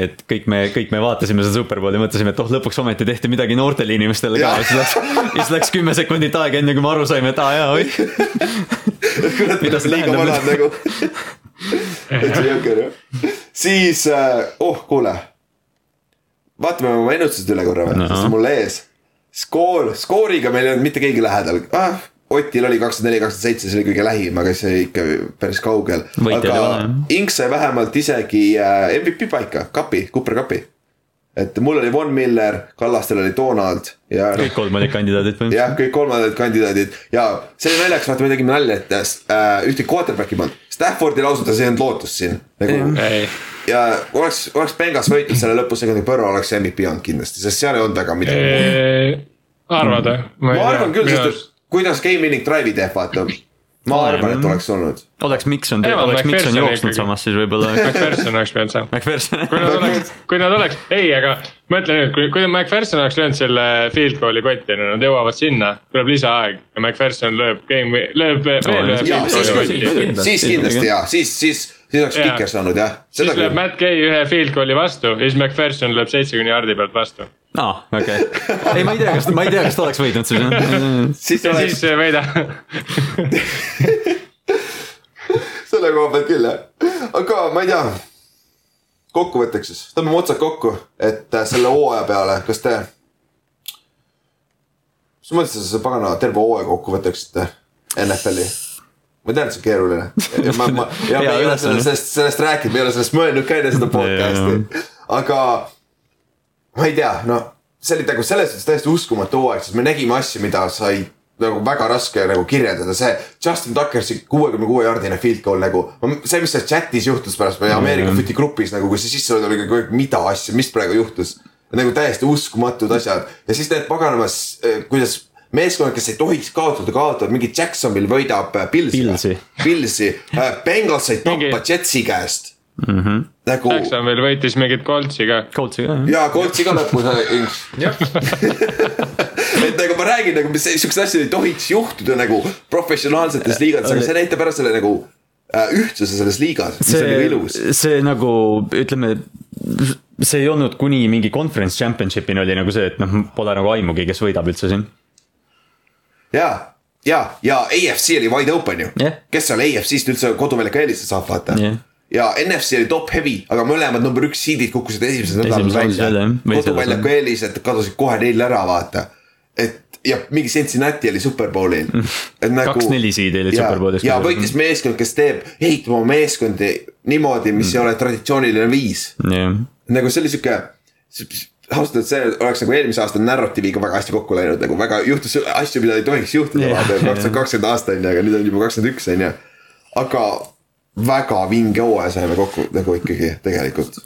et kõik me, kõik me vaatasime seda Superbowli, mõtlesime, et oh, lõpuks ometi tehti midagi noortele inimestele ka, siis läks, siis läks kümme sekundit aega, enne kui me aru saime, et aa jaa, oih. [laughs] mida see tähendab nagu [laughs] täitsa jõhker jah. siis, äh, oh kuule. vaatame oma ennustused üle korra või no., sest mul ees. skoor, skooriga meil ei olnud mitte keegi lähedal ah, Otil oli kakskümmend neli, kakskümmend seitse, see oli kõige lähim, aga see ikka päris kaugel. aga Inks sai vähemalt isegi äh, MVP paika, kapi, Cooper kapi. et mul oli Von Miller, Kallastel oli Donald ja. kõik kolm olid kandidaadid põhimõtteliselt. jah, kõik kolm olid kandidaadid ja see oli naljakas, vaata me tegime nalja, et äh, ühtegi quarterback'i polnud. Staffordi ausalt öeldes ei olnud lootust siin nagu. ja oleks, oleks Bengas võitnud selle lõpusekundi, Põrro oleks MVP olnud kindlasti, sest seal ei olnud väga midagi. arvad või? ma arvan küll, sest et kuidas game winning drive'i teeb, vaata. ma arvan, et oleks olnud. oleks Mikson, oleks Mikson jooksnud samas siis võib-olla. McPherson oleks pidanud saama. kui nad oleks, kui nad oleks, ei, aga mõtle nüüd, kui, kui McPherson oleks löönud selle field goal'i kotti, nad jõuavad sinna, tuleb lisaaeg ja McPherson lööb game, lööb veel ühe field goal'i kotti. siis kindlasti ja, siis, siis siis oleks kiker saanud jah. siis lööb Matt Gay ühe field goal'i vastu ja siis McPherson lööb seitsekümne jardi pealt vastu aa ah,, okei okay., [laughs] ei, ma ei tea, kas, ma ei tea, kas ta oleks võitnud siis. siis, oleks... siis võida [laughs] selle koha pealt küll jah, aga ma ei tea. kokkuvõtteks siis, tõmbame otsad kokku, et äh, selle hooaja peale, kas te. mis mõttes te pagana terve hooaja kokku võtaksite NFL-i? ma tean, et see on keeruline ja ma, ma ja [laughs] me ei ole sellest, sellest rääkinud, me ei ole sellest mõelnud ka enne seda podcast'i, aga ma ei tea, no see oli nagu selles suhtes täiesti uskumatu hooaeg, sest me nägime asju, mida sai nagu väga raske nagu kirjeldada, see Justin Tuckersi kuuekümne kuue jardine field goal nagu. see, mis seal chat'is juhtus pärast või Ameerika mm -hmm. Footi grupis nagu, kui see sisse oli, oli aeg, mida asja, mis praegu juhtus. nagu täiesti uskumatud asjad ja siis need paganamas, eh, kuidas meeskonnad, kes ei tohiks kaotada, kaotavad, mingi Jacksonville võidab äh, Pilsi. Pilsi, äh, Bengals said tappa Jetsi käest mm. -hmm. nagu. Jacksonville võitis mingit Coltsi ka. Coltsi ka, jah. jaa, Coltsi ka lõpus [laughs] et nagu ma räägin nagu, mis siukseid asju ei tohiks juhtuda nagu professionaalsetes liigades, aga see näitab ära selle nagu äh, ühtsuse selles liigas, mis see, on nagu ilus. see nagu ütleme, see ei olnud kuni mingi conference championship'ini oli nagu see, et noh, pole nagu aimugi, kes võidab üldse siin. ja, ja, ja AFC oli wide open ju yeah., kes seal AFC-st üldse koduväljaku eelist saab vaata yeah ja NFC oli top heavy, aga mõlemad number üks seed'id kukkusid esimesel nädalal välja. koduväljaku eelised kadusid kohe neil ära, vaata. et ja mingi Cincinnati oli superbowlil. Nagu, kaks-neli seed'i olid superbowlis. ja võitis meeskond, kes teeb, ehitab oma meeskondi niimoodi, mis mm. ei ole traditsiooniline viis yeah.. nagu see oli sihuke ausalt öeldes see oleks nagu eelmise aasta narratiiviga väga hästi kokku läinud, nagu väga juhtus asju, mida ei tohiks juhtuda yeah., vaata [laughs] kaks tuhat kakskümmend aasta on ju, aga nüüd on juba kakskümmend üks on ju. aga väga vinge hooaja saime kokku nagu ikkagi tegelikult.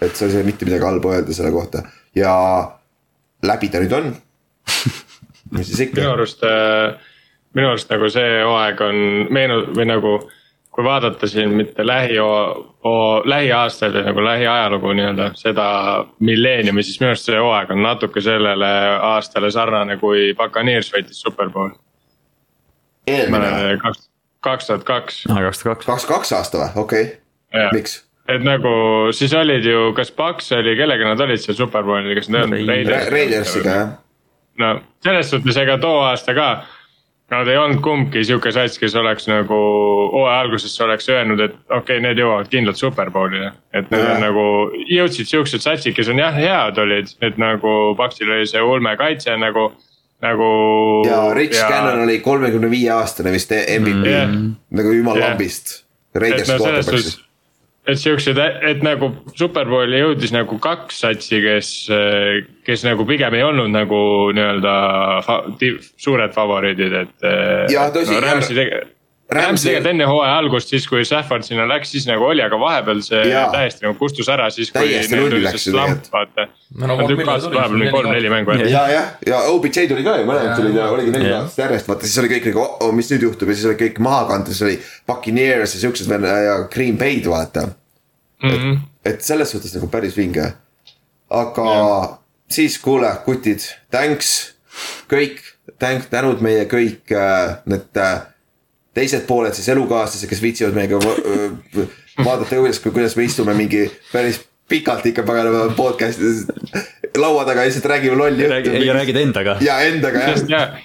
et sa ei saa mitte midagi halba öelda selle kohta ja läbi ta nüüd on. mis siis ikka. minu arust, äh, minu arust nagu see hooaeg on meenu- või nagu kui vaadata siin mitte lähi, lähiaastaid või nagu lähiajalugu nii-öelda seda milleeniumi, siis minu arust see hooaeg on natuke sellele aastale sarnane, kui Buccaneers võitis superbowl. eelmine kaks tuhat kaks. kaks tuhat kaks. kaks, kaks aasta või, okei okay., miks? et nagu siis olid ju, kas Paks oli, kellega nad olid seal Superbowlil, kas nad ei olnud Raiders. Raidersiga jah, no selles suhtes, ega too aasta ka. Nad ei olnud kumbki sihuke sats, kes oleks nagu hooaja alguses oleks öelnud, et okei okay,, need jõuavad kindlalt Superbowlile. et need Jaa. on nagu, jõudsid siuksed satsid, kes on jah, head olid, et nagu Paksil oli see ulmekaitse nagu, nagu. ja Rich Cannon oli kolmekümne viie aastane vist MVP mm., nagu jumal Jah. lambist. et Raiders no selles quarterback suhtes siis., et siuksed, et nagu Superbowli jõudis nagu kaks satsi, kes, kes nagu pigem ei olnud nagu nii-öelda fa, suured favoriidid, et. Jah, tõsi, jah. Rams'i tegelikult enne hooaja algust, siis kui Stafford sinna läks, siis nagu oli, aga vahepeal see Jaa. täiesti nagu kustus ära, siis kui Täiesti neil tuli läks see slump, tegelikult. vaata. Nad Miller tuli, vahepeal mingi neli kolm-neli mängu ette. ja, jah, ja OBJ tuli ka ju, mõlemad tulid ja oligi neli aastat järjest, vaata siis oli kõik nagu oh,, mis nüüd juhtub ja siis oli kõik maha kantud, siis oli Buccaneers ja siuksed veel ja Green Bay'd vaata. Mhm. et selles suhtes nagu päris vinge. aga siis kuule, kutid, thanks kõik, tänk, tänud meie kõik äh, need äh, teised pooled siis elukaaslased, kes viitsivad meiega va- vaadata, kuidas, kuidas me istume mingi päris pikalt ikka paganama podcast'ides laua taga ja lihtsalt räägime lolli räägi, ei räägid endaga. ja endaga jah.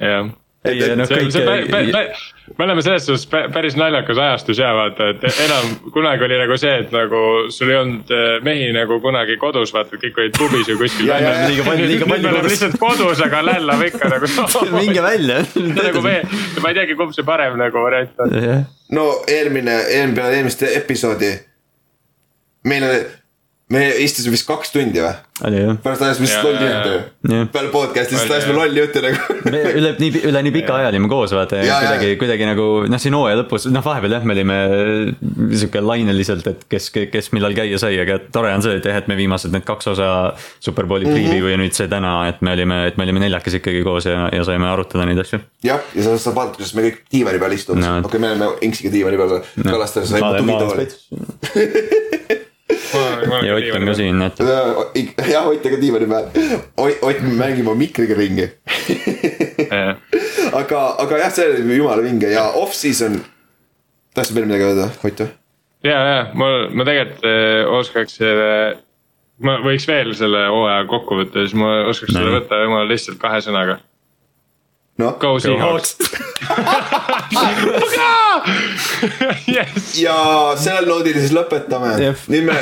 Jah, jah ei, noh kõik. me oleme selles suhtes pä- päris naljakas ajastus ja vaata, et enam kunagi oli nagu see, et nagu sul ei olnud äh, mehi nagu kunagi kodus, vaata, kõik olid pubis või kuskil. Liiga palju- liiga [laughs] palju nüüd me oleme kodus. lihtsalt kodus, aga lällab ikka nagu. [laughs] minge välja. [laughs] nagu me, ma ei teagi, kumb see parem nagu variant on. no eelmine, eelmine, eelmist episoodi. meil oli, me istusime vist kaks tundi või? oli jah. pärast ajasime Ja, lihtsalt lolli ja, ja. juttu peale podcast'i, Oli, ajasime lolli juttu nagu. me üle nii, üle nii pika aja olime koos, vaata ja Ja, kuidagi, kuidagi nagu noh, siin hooaja lõpus, noh, vahepeal jah, me olime sihuke laineliselt, et kes, kes millal käia sai, aga tore on see, et jah, et me viimased need kaks osa Superbowli preview ja nüüd see täna, et me olime, et me olime neljakesi ikkagi koos ja, ja saime arutada neid asju. jah, ja sa saad vaadata, kuidas me kõik diivani peal istume No. no., okei okay,, me oleme Inksiga diivani peal, sai tugitooli. Ja Ott on ka siin, et jah, Ott on ka diivani peal, Ott, mängib oma mikriga ringi. aga, aga jah, see oli jumala vinge ja off-season. tahtsid veel midagi öelda, Ott või? ja, ja ma, ma tegelikult eh, oskaks selle, ma võiks veel selle hooaja kokku võtta, siis ma oskaks selle No. võtta jumala lihtsalt kahe sõnaga. noh, Go Seahawks. [laughs] Yes. ja sellel noodil siis lõpetame Jah.. nüüd me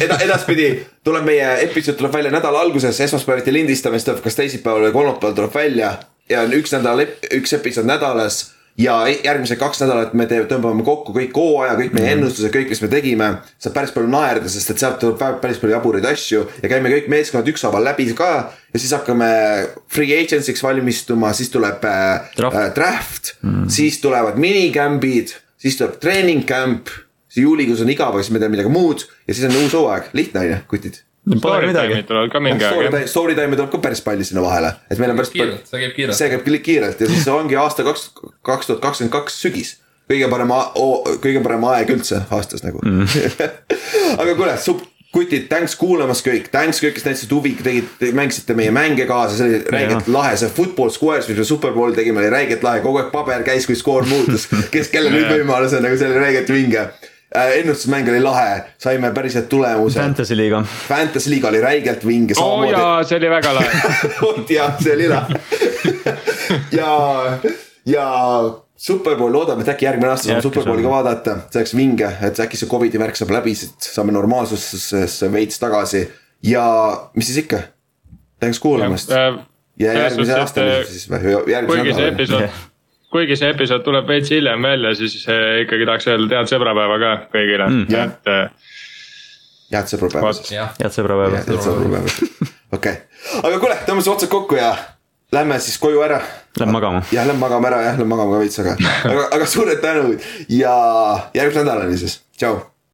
eda, edaspidi tuleb meie episood tuleb välja nädala alguses, esmaspäeviti lindistamine tuleb kas teisipäeval või kolmapäeval tuleb välja ja on üks nädal, üks episood nädalas ja järgmised kaks nädalat me teeme, tõmbame kokku kõik hooaja, kõik meie ennustused, kõik, mis me tegime. saab päris palju naerda, sest et sealt tuleb pä- päris palju jaburaid asju ja käime kõik meeskonnad ükshaaval läbi ka. ja siis hakkame free agency'ks valmistuma, siis tuleb äh, Draft. äh, draft mm., siis tulevad minicamb'id, siis tuleb treening camp. siis juulikuus on igav, siis me teeme midagi muud ja siis on uus hooaeg, lihtne on ju, kutid. Storytime'id tulevad ka mingi aeg jah. time, story time'e tuleb ka päris palju sinna vahele, et meil on päris palju see käib kiirelt. see käib kiirelt ja siis ongi aasta kaks, kaks tuhat kakskümmend kaks sügis. kõige parem, kõige parem aeg üldse aastas nagu mm. [laughs] aga kuule, kutid, thanks kuulamast kõik, thanks kõik, kes näitasid huvi, tegid, mängisite meie mänge kaasa, see oli räigelt lahe, see football squares, mis me superbowli tegime, oli räigelt lahe, kogu aeg paber käis, kui skoor muutus. kes, kellel nüüd võimalus on, nagu see oli räigelt vinge. Ennustusmäng oli lahe, saime päris head tulemused. Fantasy liiga. Fantasy liiga oli räigelt vinge. oo oh, jaa, see oli väga lahe. jah, see oli lahe. [laughs] ja, ja Superbowl loodame, et äkki järgmine aasta saame Superbowli ka vaadata, see oleks vinge, et äkki see Covidi värk saab läbi, siis saame normaalsusesse veits tagasi ja mis siis ikka. Thanks kuulamast ja, ja järgmise aastani siis või järgmise nädalani. [laughs] kuigi see episood tuleb veits hiljem välja, siis eh, ikkagi tahaks öelda head sõbrapäeva ka kõigile. Mm,, jah. et eh, head sõbrapäeva. siis. head sõbrapäeva. head sõbrapäeva, okei, aga kuule, tõmbame siis otsad kokku ja lähme siis koju ära. Lähme magama. jah, lähme magame ära jah, lähme magama ka veits, aga, aga, aga suured tänud ja järgmise nädalani siis, tšau